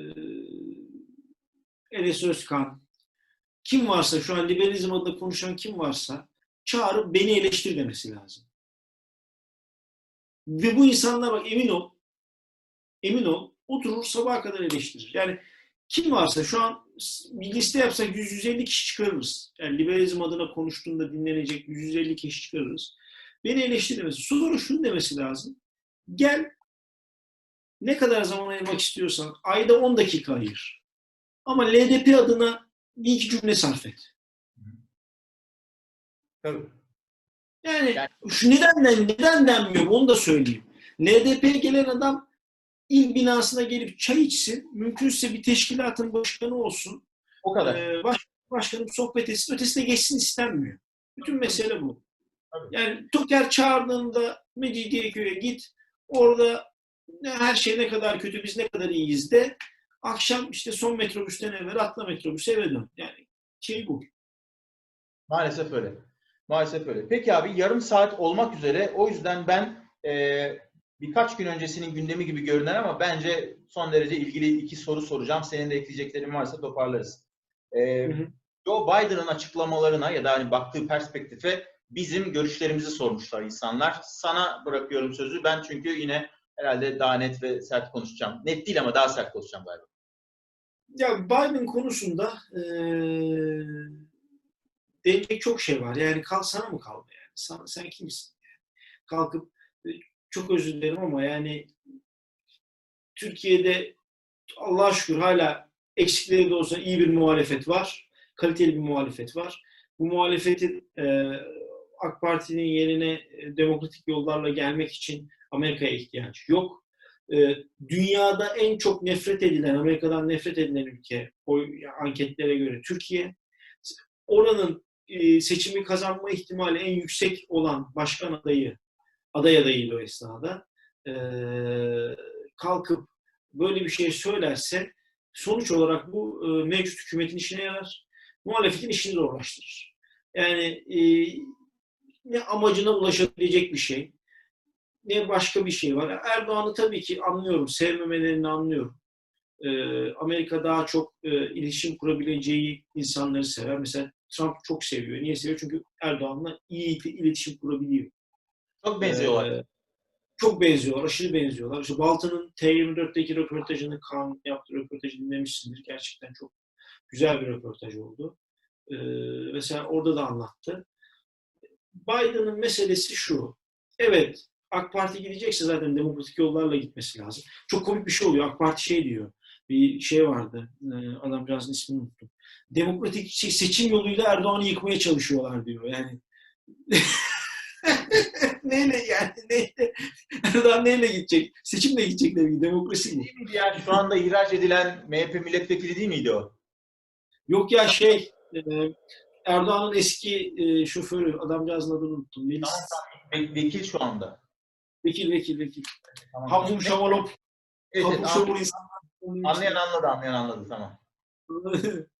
Enes Özkan, kim varsa şu an liberalizm adına konuşan kim varsa çağırıp beni eleştir demesi lazım. Ve bu insanlar bak emin ol, emin ol oturur sabaha kadar eleştirir. Yani kim varsa şu an bir liste yapsak 150 kişi çıkarırız. Yani liberalizm adına konuştuğunda dinlenecek 150 kişi çıkarırız. Beni eleştirmesi. Sonra şunu demesi lazım. Gel ne kadar zaman ayırmak istiyorsan ayda 10 dakika ayır. Ama LDP adına bir iki cümle sarf et. Tabii. Yani, yani şu neden, neden denmiyor onu da söyleyeyim. LDP'ye gelen adam il binasına gelip çay içsin. Mümkünse bir teşkilatın başkanı olsun. O kadar. Ee, baş, başkanım sohbet etsin. Ötesine geçsin istenmiyor. Bütün mesele bu. Tabii. Yani Toker çağırdığında Mecidiyeköy'e git. Orada her şey ne kadar kötü, biz ne kadar iyiyiz de akşam işte son metrobüsten evvel atla metrobüse eve dön. Yani şey bu. Maalesef öyle. Maalesef öyle. Peki abi yarım saat olmak üzere o yüzden ben e, birkaç gün öncesinin gündemi gibi görünen ama bence son derece ilgili iki soru soracağım. Senin de ekleyeceklerin varsa toparlarız. E, hı hı. Joe Biden'ın açıklamalarına ya da hani baktığı perspektife bizim görüşlerimizi sormuşlar insanlar. Sana bırakıyorum sözü. Ben çünkü yine herhalde daha net ve sert konuşacağım. Net değil ama daha sert konuşacağım galiba. Ya Biden konusunda ee, denecek çok şey var. Yani kal sana mı kaldı yani? Sen, sen kimsin? Kalkıp çok özür dilerim ama yani Türkiye'de Allah'a şükür hala eksikleri de olsa iyi bir muhalefet var. Kaliteli bir muhalefet var. Bu muhalefetin e, AK Parti'nin yerine demokratik yollarla gelmek için Amerika'ya ihtiyaç yok. e, dünyada en çok nefret edilen, Amerika'dan nefret edilen ülke o anketlere göre Türkiye. Oranın e, seçimi kazanma ihtimali en yüksek olan başkan adayı, aday adayıydı o esnada. E, kalkıp böyle bir şey söylerse sonuç olarak bu e, mevcut hükümetin işine yarar. Muhalefetin işini zorlaştırır. Yani e, ne amacına ulaşabilecek bir şey, ne başka bir şey var. Erdoğan'ı tabii ki anlıyorum, sevmemelerini anlıyorum. Amerika daha çok e, iletişim kurabileceği insanları sever. Mesela Trump çok seviyor. Niye seviyor? Çünkü Erdoğan'la iyi iletişim kurabiliyor. Çok benziyorlar. Ee, çok benziyorlar, aşırı benziyorlar. İşte Baltan'ın T24'teki röportajını, Kaan yaptığı röportajı dinlemişsindir. Gerçekten çok güzel bir röportaj oldu. Ee, mesela orada da anlattı. Biden'ın meselesi şu. Evet, AK Parti gidecekse zaten demokratik yollarla gitmesi lazım. Çok komik bir şey oluyor. AK Parti şey diyor. Bir şey vardı. E, adamcağızın ismini unuttum. Demokratik şey, seçim yoluyla Erdoğan'ı yıkmaya çalışıyorlar diyor. Yani neyle yani neyle Erdoğan neyle gidecek? Seçimle gidecek tabii. Demokrasi bu. Değil miydi yani şu anda ihraç edilen MHP milletvekili değil miydi o? Yok ya şey e, Erdoğan'ın eski e, şoförü adamcağızın adını unuttum. Ve- Vekil şu anda. Vekil vekil vekil. Tamam. Hamzum Ne- Şavalop. Evet, anlayan, insan. anlayan anladı, anlayan anladı tamam.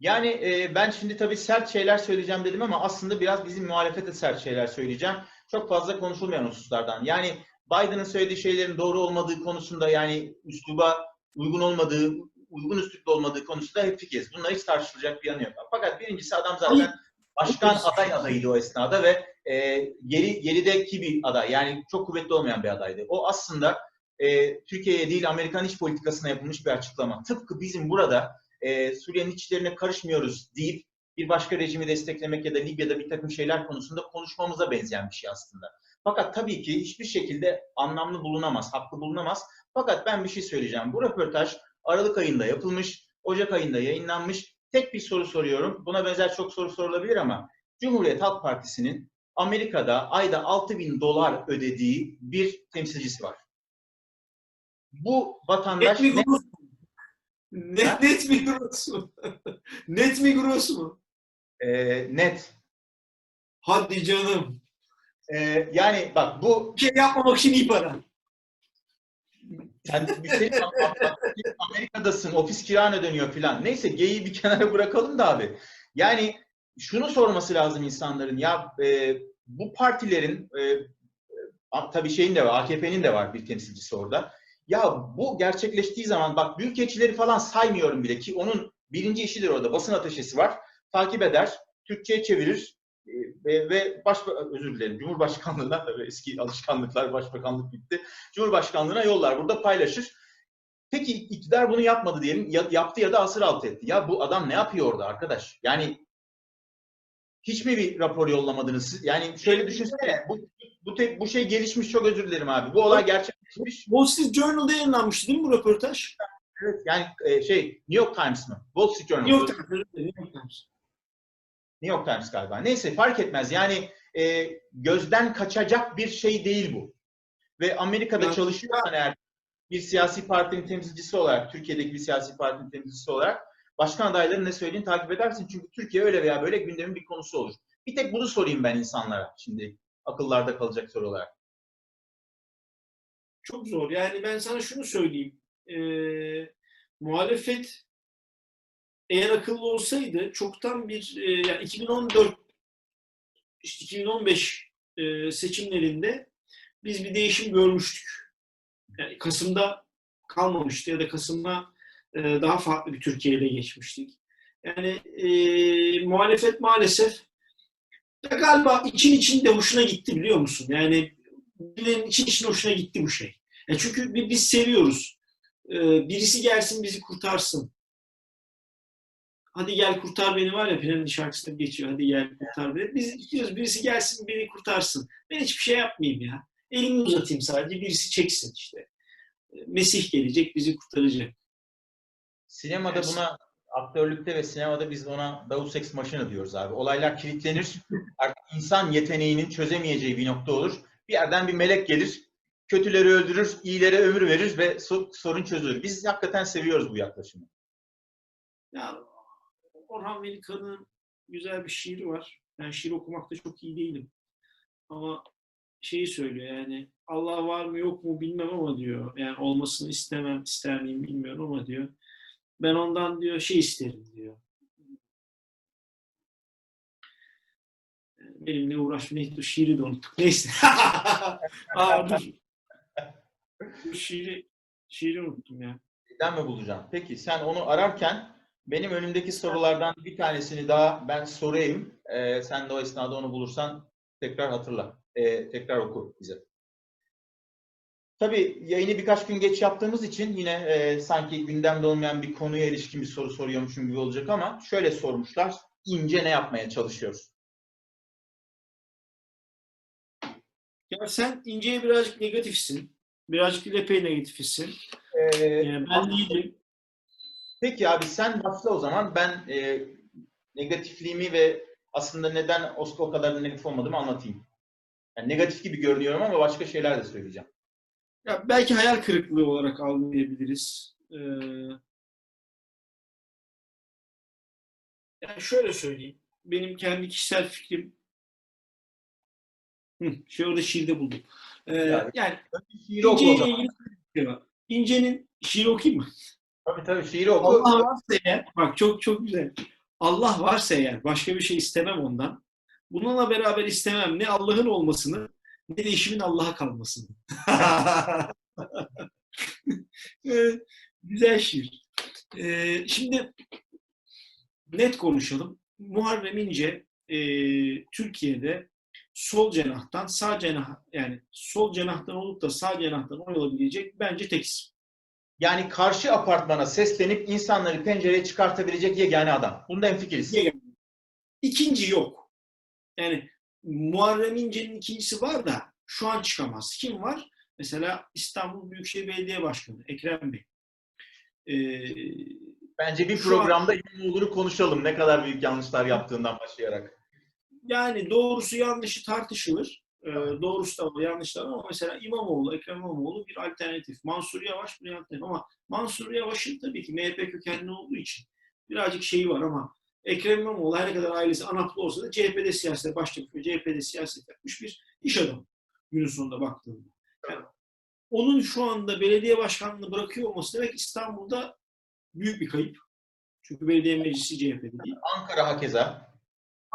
Yani e, ben şimdi tabii sert şeyler söyleyeceğim dedim ama aslında biraz bizim muhalefete sert şeyler söyleyeceğim. Çok fazla konuşulmayan hususlardan. Yani Biden'ın söylediği şeylerin doğru olmadığı konusunda yani üsluba uygun olmadığı, uygun üslupta olmadığı konusunda hep fikiriz. Bunlar hiç tartışılacak bir yanı yok. Fakat birincisi adam zaten başkan aday adayıydı o esnada ve e, geri gerideki bir aday. Yani çok kuvvetli olmayan bir adaydı. O aslında e, Türkiye'ye değil Amerikan iç politikasına yapılmış bir açıklama. Tıpkı bizim burada e, Suriye'nin içlerine karışmıyoruz deyip bir başka rejimi desteklemek ya da Libya'da bir takım şeyler konusunda konuşmamıza benzeyen bir şey aslında. Fakat tabii ki hiçbir şekilde anlamlı bulunamaz, haklı bulunamaz. Fakat ben bir şey söyleyeceğim. Bu röportaj Aralık ayında yapılmış, Ocak ayında yayınlanmış. Tek bir soru soruyorum. Buna benzer çok soru sorulabilir ama Cumhuriyet Halk Partisi'nin Amerika'da ayda 6 bin dolar ödediği bir temsilcisi var. Bu vatandaş mu? Net, net mi gross mu? net mi gross mu? e, net. Hadi canım. E, yani bak bu Bir şey yapmamak için iyi para. Sen bir şey Amerika'dasın, ofis kiran ödeniyor filan. Neyse geyiği bir kenara bırakalım da abi. Yani şunu sorması lazım insanların. Ya e, bu partilerin e, tabii şeyin de var, AKP'nin de var bir temsilcisi orada. Ya bu gerçekleştiği zaman bak büyükelçileri falan saymıyorum bile ki onun birinci işidir orada. Basın ateşesi var. Takip eder, Türkçe'ye çevirir e, ve, ve baş özür dilerim Cumhurbaşkanlığına tabii eski alışkanlıklar başbakanlık bitti. Cumhurbaşkanlığına yollar. Burada paylaşır. Peki iktidar bunu yapmadı diyelim. Ya, yaptı ya da asır altı etti. Ya bu adam ne yapıyor orada arkadaş? Yani hiç mi bir rapor yollamadınız? siz? Yani şöyle düşünsene. Bu, bu, te- bu şey gelişmiş çok özür dilerim abi. Bu olay gerçekleşmiş. Wall Street Journal'da yayınlanmıştı değil mi bu röportaj? Evet, yani e, şey New York Times mı? Wall Street Journal. New York Times. New York Times. New York Times galiba. Neyse fark etmez. Yani e, gözden kaçacak bir şey değil bu. Ve Amerika'da Yani- çalışıyorsan eğer bir siyasi partinin temsilcisi olarak, Türkiye'deki bir siyasi partinin temsilcisi olarak başkan adaylarının ne söylediğini takip edersin. Çünkü Türkiye öyle veya böyle gündemin bir konusu olur. Bir tek bunu sorayım ben insanlara şimdi akıllarda kalacak soru olarak. Çok zor. Yani ben sana şunu söyleyeyim. Ee, muhalefet eğer akıllı olsaydı çoktan bir e, yani 2014 işte 2015 e, seçimlerinde biz bir değişim görmüştük. Yani Kasım'da kalmamıştı ya da Kasım'da e, daha farklı bir Türkiye ile geçmiştik. Yani e, muhalefet maalesef ya galiba için içinde hoşuna gitti biliyor musun? Yani birilerinin için hoşuna gitti bu şey. Ya çünkü bi- biz seviyoruz. Ee, birisi gelsin bizi kurtarsın. Hadi gel kurtar beni var ya Pinan'ın şarkısında geçiyor. Hadi gel kurtar beni. Biz istiyoruz birisi gelsin beni kurtarsın. Ben hiçbir şey yapmayayım ya. Elimi uzatayım sadece birisi çeksin işte. Ee, Mesih gelecek bizi kurtaracak. Sinemada Evet. buna aktörlükte ve sinemada biz ona Deus Ex Machina diyoruz abi. Olaylar kilitlenir. Artık insan yeteneğinin çözemeyeceği bir nokta olur. Bir yerden bir melek gelir. kötüleri öldürür, iyilere ömür verir ve so- sorun çözülür. Biz hakikaten seviyoruz bu yaklaşımı. Ya Orhan Velikan'ın güzel bir şiiri var. Ben şiir okumakta çok iyi değilim. Ama şeyi söylüyor yani Allah var mı yok mu bilmem ama diyor. Yani olmasını istemem, ister miyim bilmiyorum ama diyor. Ben ondan diyor şey isterim diyor. Benimle uğraş neydi? Şiiri de unuttuk. Neyse. Aa, dur. Bu şiiri, şiiri unuttum ya. Neden mi bulacağım? Peki sen onu ararken benim önümdeki sorulardan bir tanesini daha ben sorayım. Ee, sen de o esnada onu bulursan tekrar hatırla. Ee, tekrar oku bize. Tabii yayını birkaç gün geç yaptığımız için yine e, sanki gündemde olmayan bir konuya ilişkin bir soru soruyormuşum gibi olacak ama şöyle sormuşlar. İnce ne yapmaya çalışıyoruz? Ya sen İnce'ye birazcık negatifsin. Birazcık LP'ye negatifsin. Ee, Yani ben değilim. Peki abi sen başla o zaman. Ben e, negatifliğimi ve aslında neden o, o kadar da negatif olmadığımı anlatayım. Yani negatif gibi görünüyorum ama başka şeyler de söyleyeceğim. Ya belki hayal kırıklığı olarak algılayabiliriz. Ee, yani şöyle söyleyeyim. Benim kendi kişisel fikrim Hı, şey orada şiirde buldum. Ee, Yani- yani İnce'yle zaman. ilgili şey var. İnce'nin şiiri okuyayım mı? Tabii tabii şiiri oku. Allah varsa eğer, bak çok çok güzel. Allah varsa eğer başka bir şey istemem ondan. Bununla beraber istemem ne Allah'ın olmasını ne de işimin Allah'a kalmasını. Ee, güzel şiir. Ee, şimdi net konuşalım. Muharrem İnce e, Türkiye'de sol cenahtan sağ cenah yani sol cenahtan olup da sağ cenahtan oy alabilecek bence tek isim. Yani karşı apartmana seslenip insanları pencereye çıkartabilecek yegane adam. Bunda hemfikiriz. Yegane. İkinci yok. Yani Muharrem İnce'nin ikincisi var da şu an çıkamaz. Kim var? Mesela İstanbul Büyükşehir Belediye Başkanı Ekrem Bey. Ee, Bence bir programda İmamoğlu'nu konuşalım. Ne kadar büyük yanlışlar yaptığından başlayarak. Yani doğrusu yanlışı tartışılır. Ee, doğrusu da var, yanlış da var ama mesela İmamoğlu, Ekrem İmamoğlu bir alternatif. Mansur Yavaş bir alternatif ama Mansur Yavaş'ın tabii ki MHP kökenli olduğu için birazcık şeyi var ama Ekrem İmamoğlu her ne kadar ailesi ANAP'lı olsa da CHP'de siyasete başlamış ve CHP'de siyaset yapmış bir iş adamı günün sonunda baktığında. Yani onun şu anda belediye başkanlığını bırakıyor olması demek İstanbul'da büyük bir kayıp. Çünkü belediye meclisi CHP'de değil. Ankara hakeza.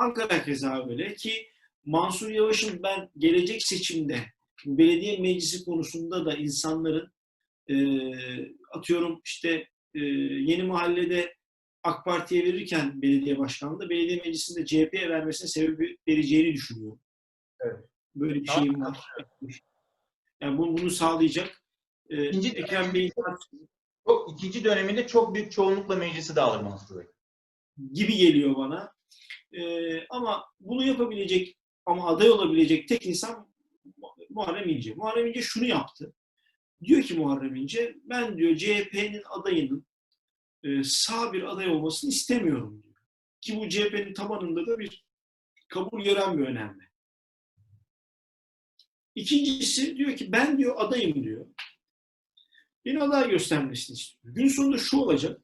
Ankara keza öyle ki Mansur Yavaş'ın ben gelecek seçimde belediye meclisi konusunda da insanların e, atıyorum işte e, yeni mahallede AK Parti'ye verirken belediye başkanlığı belediye meclisinde CHP'ye vermesine sebebi vereceğini düşünüyorum. Evet. Böyle bir Tamam. şeyim var. Yani bunu, bunu sağlayacak. E, İkinci- Ekrem Bey'in Çok, ikinci döneminde çok büyük çoğunlukla meclisi dağılır Mansur Bey. gibi geliyor bana. Ee, ama bunu yapabilecek ama aday olabilecek tek insan Muharrem İnce. Muharrem İnce şunu yaptı. Diyor ki Muharrem İnce, ben diyor CHP'nin adayının e, sağ bir aday olmasını istemiyorum diyor. Ki bu CHP'nin tabanında da bir kabul gören bir önemli. İkincisi diyor ki ben diyor adayım diyor. Beni aday göstermesini istiyor. Gün sonunda şu olacak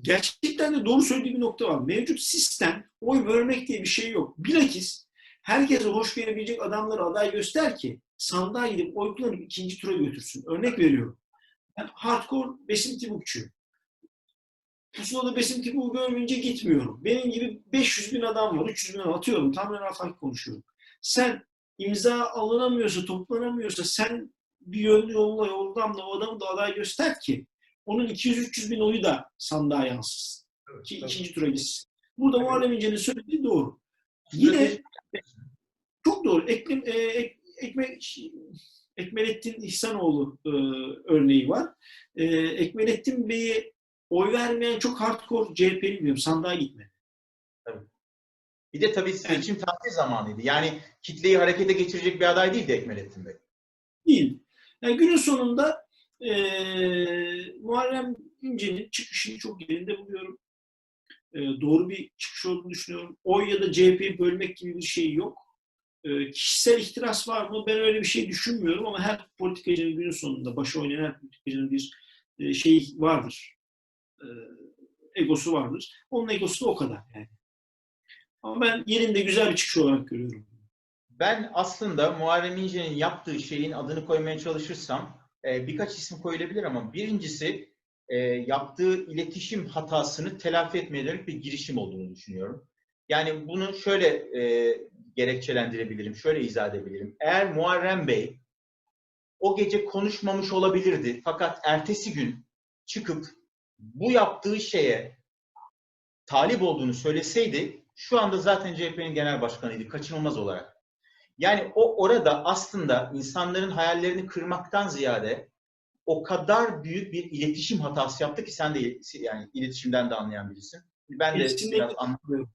gerçekten de doğru söylediği bir nokta var. Mevcut sistem oy vermek diye bir şey yok. Bilakis herkese hoş verebilecek adamları aday göster ki sandığa gidip oy kullanıp ikinci tura götürsün. Örnek veriyorum. Ben hardcore Besim Tibukçu. Pusulada Besim Tibuk'u görmeyince gitmiyorum. Benim gibi 500 bin adam var, 300 bin adam atıyorum. Tamamen afak konuşuyorum. Sen imza alınamıyorsa, toplanamıyorsa sen bir yönlü yolla yordamla o adamı da aday göster ki onun 200-300 bin oyu da sandığa yansısın. Ki ikinci tura gitsin. Burada Evet. Muharrem İnce'nin söylediği doğru. Yine çok doğru. Eklem, e, ek, ekme, Ekmelettin İhsanoğlu e, örneği var. E, Ekmelettin Bey'e oy vermeyen çok hardcore CHP'li biliyorum. Sandığa gitmedi. Bir de tabii seçim tahsil zamanıydı. Yani kitleyi harekete geçirecek bir aday değildi Ekmelettin Bey. Değil. Yani günün sonunda e, Muharrem İnce'nin çıkışını çok yerinde buluyorum. E, doğru bir çıkış olduğunu düşünüyorum. Oy ya da CHP'yi bölmek gibi bir şey yok. e, kişisel ihtiras var mı? Ben öyle bir şey düşünmüyorum ama her politikacının günün sonunda başı oynayan her politikacının bir e, şey vardır. E, egosu vardır. Onun egosu da o kadar yani. Ama ben yerinde güzel bir çıkış olarak görüyorum. Ben aslında Muharrem İnce'nin yaptığı şeyin adını koymaya çalışırsam e, birkaç isim koyulabilir ama birincisi e, yaptığı iletişim hatasını telafi etmeye dönük bir girişim olduğunu düşünüyorum. Yani bunu şöyle e, gerekçelendirebilirim, şöyle izah edebilirim. Eğer Muharrem Bey o gece konuşmamış olabilirdi fakat ertesi gün çıkıp bu yaptığı şeye talip olduğunu söyleseydi şu anda zaten CHP'nin genel başkanıydı kaçınılmaz olarak. Yani o orada aslında insanların hayallerini kırmaktan ziyade o kadar büyük bir iletişim hatası yaptı ki sen de yani iletişimden de anlayan birisin. Ben de biraz anladım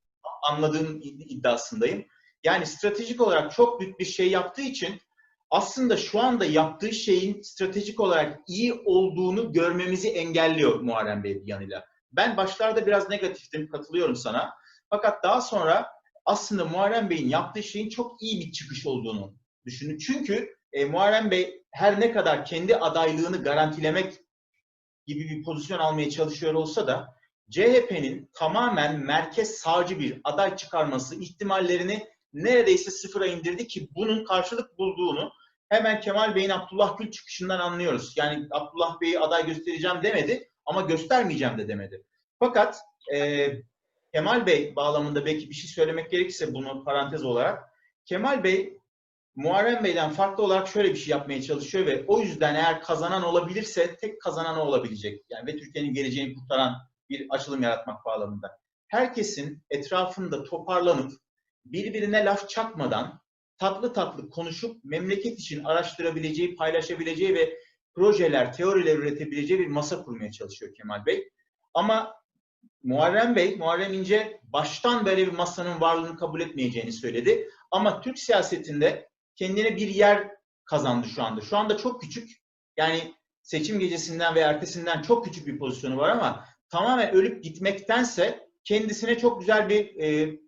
anladığım iddiasındayım. Yani stratejik olarak çok büyük bir şey yaptığı için aslında şu anda yaptığı şeyin stratejik olarak iyi olduğunu görmemizi engelliyor Muharrem Bey bir yanıyla. Ben başlarda biraz negatiftim, katılıyorum sana. Fakat daha sonra aslında Muharrem Bey'in yaptığı şeyin çok iyi bir çıkış olduğunu düşündüm. Çünkü e, Muharrem Bey her ne kadar kendi adaylığını garantilemek gibi bir pozisyon almaya çalışıyor olsa da CHP'nin tamamen merkez sağcı bir aday çıkarması ihtimallerini neredeyse sıfıra indirdi ki bunun karşılık bulduğunu hemen Kemal Bey'in Abdullah Gül çıkışından anlıyoruz. Yani Abdullah Bey'i aday göstereceğim demedi ama göstermeyeceğim de demedi. Fakat e, Kemal Bey bağlamında belki bir şey söylemek gerekirse bunu parantez olarak Kemal Bey Muharrem Bey'den farklı olarak şöyle bir şey yapmaya çalışıyor ve o yüzden eğer kazanan olabilirse tek kazanan olabilecek. Yani ve Türkiye'nin geleceğini kurtaran bir açılım yaratmak bağlamında. Herkesin etrafında toparlanıp birbirine laf çakmadan tatlı tatlı konuşup memleket için araştırabileceği, paylaşabileceği ve projeler, teoriler üretebileceği bir masa kurmaya çalışıyor Kemal Bey. Ama Muharrem Bey, Muharrem İnce baştan böyle bir masanın varlığını kabul etmeyeceğini söyledi. Ama Türk siyasetinde kendine bir yer kazandı şu anda. Şu anda çok küçük. Yani seçim gecesinden ve ertesinden çok küçük bir pozisyonu var ama tamamen ölüp gitmektense kendisine çok güzel bir e,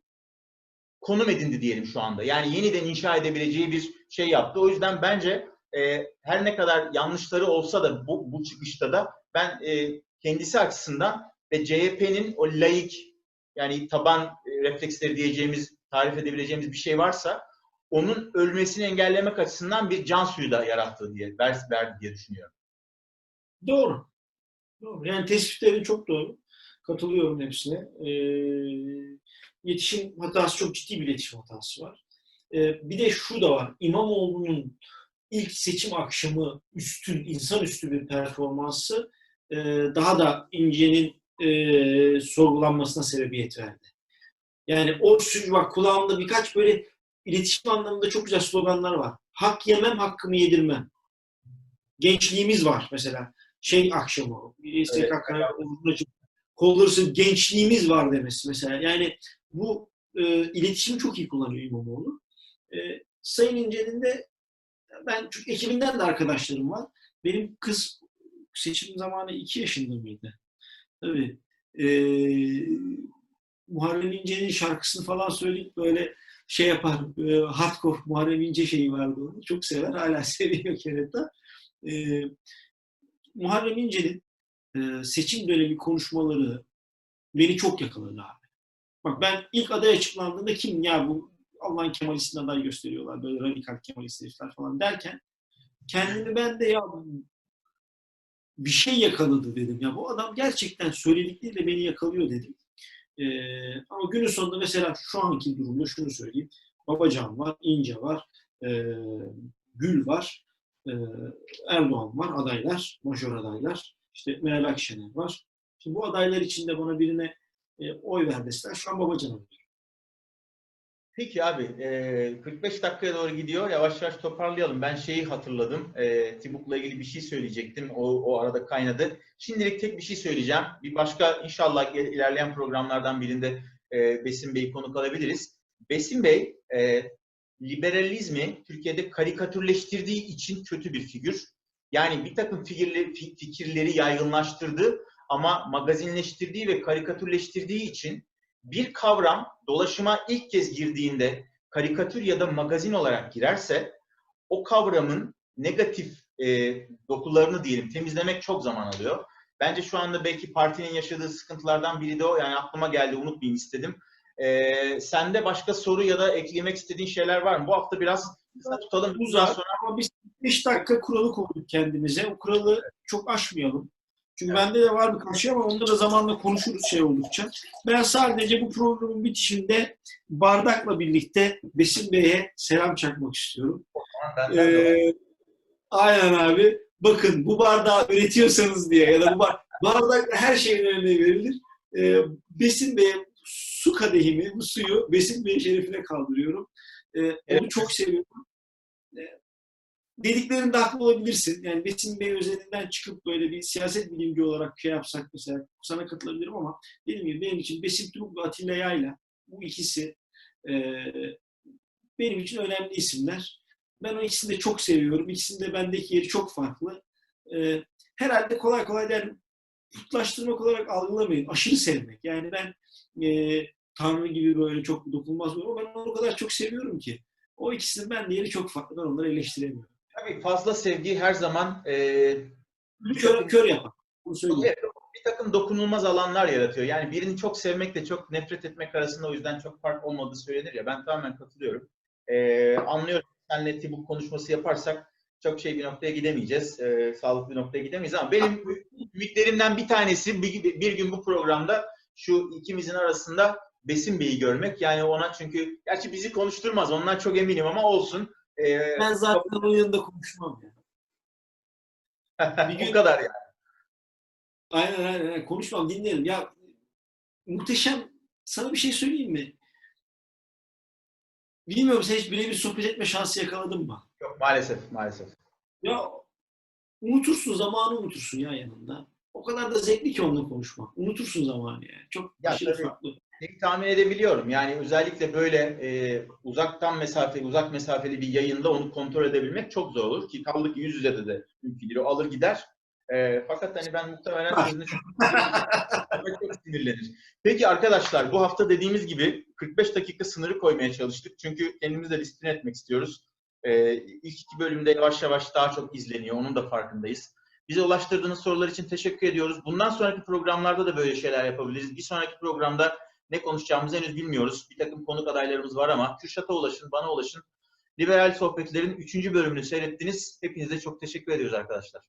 konum edindi diyelim şu anda. Yani yeniden inşa edebileceği bir şey yaptı. O yüzden bence e, her ne kadar yanlışları olsa da bu, bu çıkışta da ben e, kendisi açısından ve CHP'nin o laik yani taban e, refleksleri diyeceğimiz, tarif edebileceğimiz bir şey varsa onun ölmesini engellemek açısından bir can suyu da yarattı diye, verdi diye düşünüyorum. Doğru. Doğru. Yani tespitlerin çok doğru. Katılıyorum hepsine. Ee, iletişim hatası çok ciddi bir iletişim hatası var. Ee, bir de şu da var. İmamoğlu'nun ilk seçim akşamı üstün, insanüstü bir performansı e, daha da İnce'nin e, sorgulanmasına sebebiyet verdi. Yani o bak kulağımda birkaç böyle iletişim anlamında çok güzel sloganlar var. Hak yemem, hakkımı yedirmem. Gençliğimiz var mesela şey akşamı, istek evet. kolları gençliğimiz var demesi mesela. Yani bu e, iletişimi çok iyi kullanıyor İmamoğlu. E, Sayın İnce'nin de ben çünkü ekibinden de arkadaşlarım var. Benim kız seçim zamanı iki yaşında mıydı? Tabii. E, Muharrem İnce'nin şarkısını falan söyleyip böyle şey yapar, e, hardcore Muharrem İnce şeyi vardı onu. Çok sever, hala seviyor Kereta. E, Muharrem İnce'nin e, seçim dönemi konuşmaları beni çok yakaladı abi. Bak ben ilk aday açıklandığında kim ya bu Allah'ın Kemalist'in aday gösteriyorlar böyle radikal Kemalist herifler falan derken kendimi ben de ya bir şey yakaladı dedim. Ya bu adam gerçekten söyledikleriyle beni yakalıyor dedim. Ee, ama günün sonunda mesela şu anki durumda şunu söyleyeyim. Babacan var, İnce var, e, Gül var. Ee, Erdoğan var, adaylar, major adaylar. İşte Meral Akşener var. Şimdi bu adaylar içinde bana birine e, oy ver şu an Babacan'a veriyorum. Peki abi, e, 45 dakikaya doğru gidiyor. Yavaş yavaş toparlayalım. Ben şeyi hatırladım. Tibuk'la ilgili bir şey söyleyecektim. O, o arada kaynadı. Şimdilik tek bir şey söyleyeceğim. Bir başka inşallah ilerleyen programlardan birinde Besim Bey'i konuk alabiliriz. Besim Bey, liberalizmi Türkiye'de karikatürleştirdiği için kötü bir figür. Yani bir takım fikirleri, fikirleri yaygınlaştırdı ama magazinleştirdiği ve karikatürleştirdiği için bir kavram dolaşıma ilk kez girdiğinde karikatür ya da magazin olarak girerse o kavramın negatif e, dokularını diyelim temizlemek çok zaman alıyor. Bence şu anda belki partinin yaşadığı sıkıntılardan biri de o. Yani aklıma geldi unutmayayım istedim. E, sende başka soru ya da eklemek istediğin şeyler var mı? Bu hafta biraz kısa tutalım. Bundan sonra Ama biz 5 dakika kuralı koyduk kendimize. O kuralı çok aşmayalım. Çünkü Evet. bende de var birkaç şey ama onları da zamanla konuşuruz şey oldukça. Ben sadece bu programın bitişinde bardakla birlikte Besim Bey'e selam çakmak istiyorum. benden de Ee, aynen abi. Bakın bu bardağı üretiyorsanız diye ya da bu bar bardakla her şeyin önüne verilir. Ee, Besim Bey'e su kadehimi, bu suyu Besim Bey'in şerefine kaldırıyorum. Ee, onu Evet. çok seviyorum. Ee, dediklerinde haklı olabilirsin. Yani Besim Bey özelinden çıkıp böyle bir siyaset bilimci olarak şey yapsak mesela sana katılabilirim ama dediğim gibi benim için Besim Türk ve Atilla Yayla bu ikisi e, benim için önemli isimler. Ben o ikisini de çok seviyorum. İkisinin de bendeki yeri çok farklı. Ee, herhalde kolay kolay der putlaştırmak olarak algılamayın. Aşırı sevmek. Yani ben e, Tanrı gibi böyle çok dokunmaz ama ben onu o kadar çok seviyorum ki. O ikisinin bende yeri çok farklı. Ben onları eleştiremiyorum. Tabii fazla sevgi her zaman e, Kör, kör yapar. Bunu söyleyeyim. Evet, bir takım dokunulmaz alanlar yaratıyor. Yani birini çok sevmekle çok nefret etmek arasında o yüzden çok fark olmadığı söylenir ya. Ben tamamen katılıyorum. Ee, anlıyorum. Senle bu konuşması yaparsak çok şey bir noktaya gidemeyeceğiz. Ee, sağlıklı bir noktaya gidemeyiz ama benim ümitlerimden bir tanesi bir, bir gün bu programda şu ikimizin arasında Besim Bey'i görmek. Yani ona çünkü gerçi bizi konuşturmaz ondan çok eminim ama olsun. Ee, Ben zaten onun yanında konuşmam. Ya. bir bu gün- kadar yani. Aynen aynen aynen. konuşmam dinleyelim. Ya muhteşem sana bir şey söyleyeyim mi? Bilmiyorum sen hiç birebir sohbet etme şansı yakaladın mı? Yok maalesef maalesef. Ya unutursun zamanı unutursun ya yanında. O kadar da zevkli ki onunla konuşmak. Unutursun zamanı yani. Çok Ya tabii. farklı. Peki tahmin edebiliyorum. Yani özellikle böyle e, uzaktan mesafe, uzak mesafeli bir yayında onu kontrol edebilmek çok zor olur ki kaldı ki yüz yüze de de mümkün değil. O alır gider. E, fakat hani ben muhtemelen sözünü çok, çok sinirlenir. Peki arkadaşlar bu hafta dediğimiz gibi 45 dakika sınırı koymaya çalıştık. Çünkü kendimizi de disiplin etmek istiyoruz. E, ilk iki bölümde yavaş yavaş daha çok izleniyor. Onun da farkındayız. Bize ulaştırdığınız sorular için teşekkür ediyoruz. Bundan sonraki programlarda da böyle şeyler yapabiliriz. Bir sonraki programda ne konuşacağımızı henüz bilmiyoruz. Bir takım konuk adaylarımız var ama Kürşat'a ulaşın, bana ulaşın. Liberal Sohbetler'in 3. bölümünü seyrettiniz. Hepinize çok teşekkür ediyoruz arkadaşlar.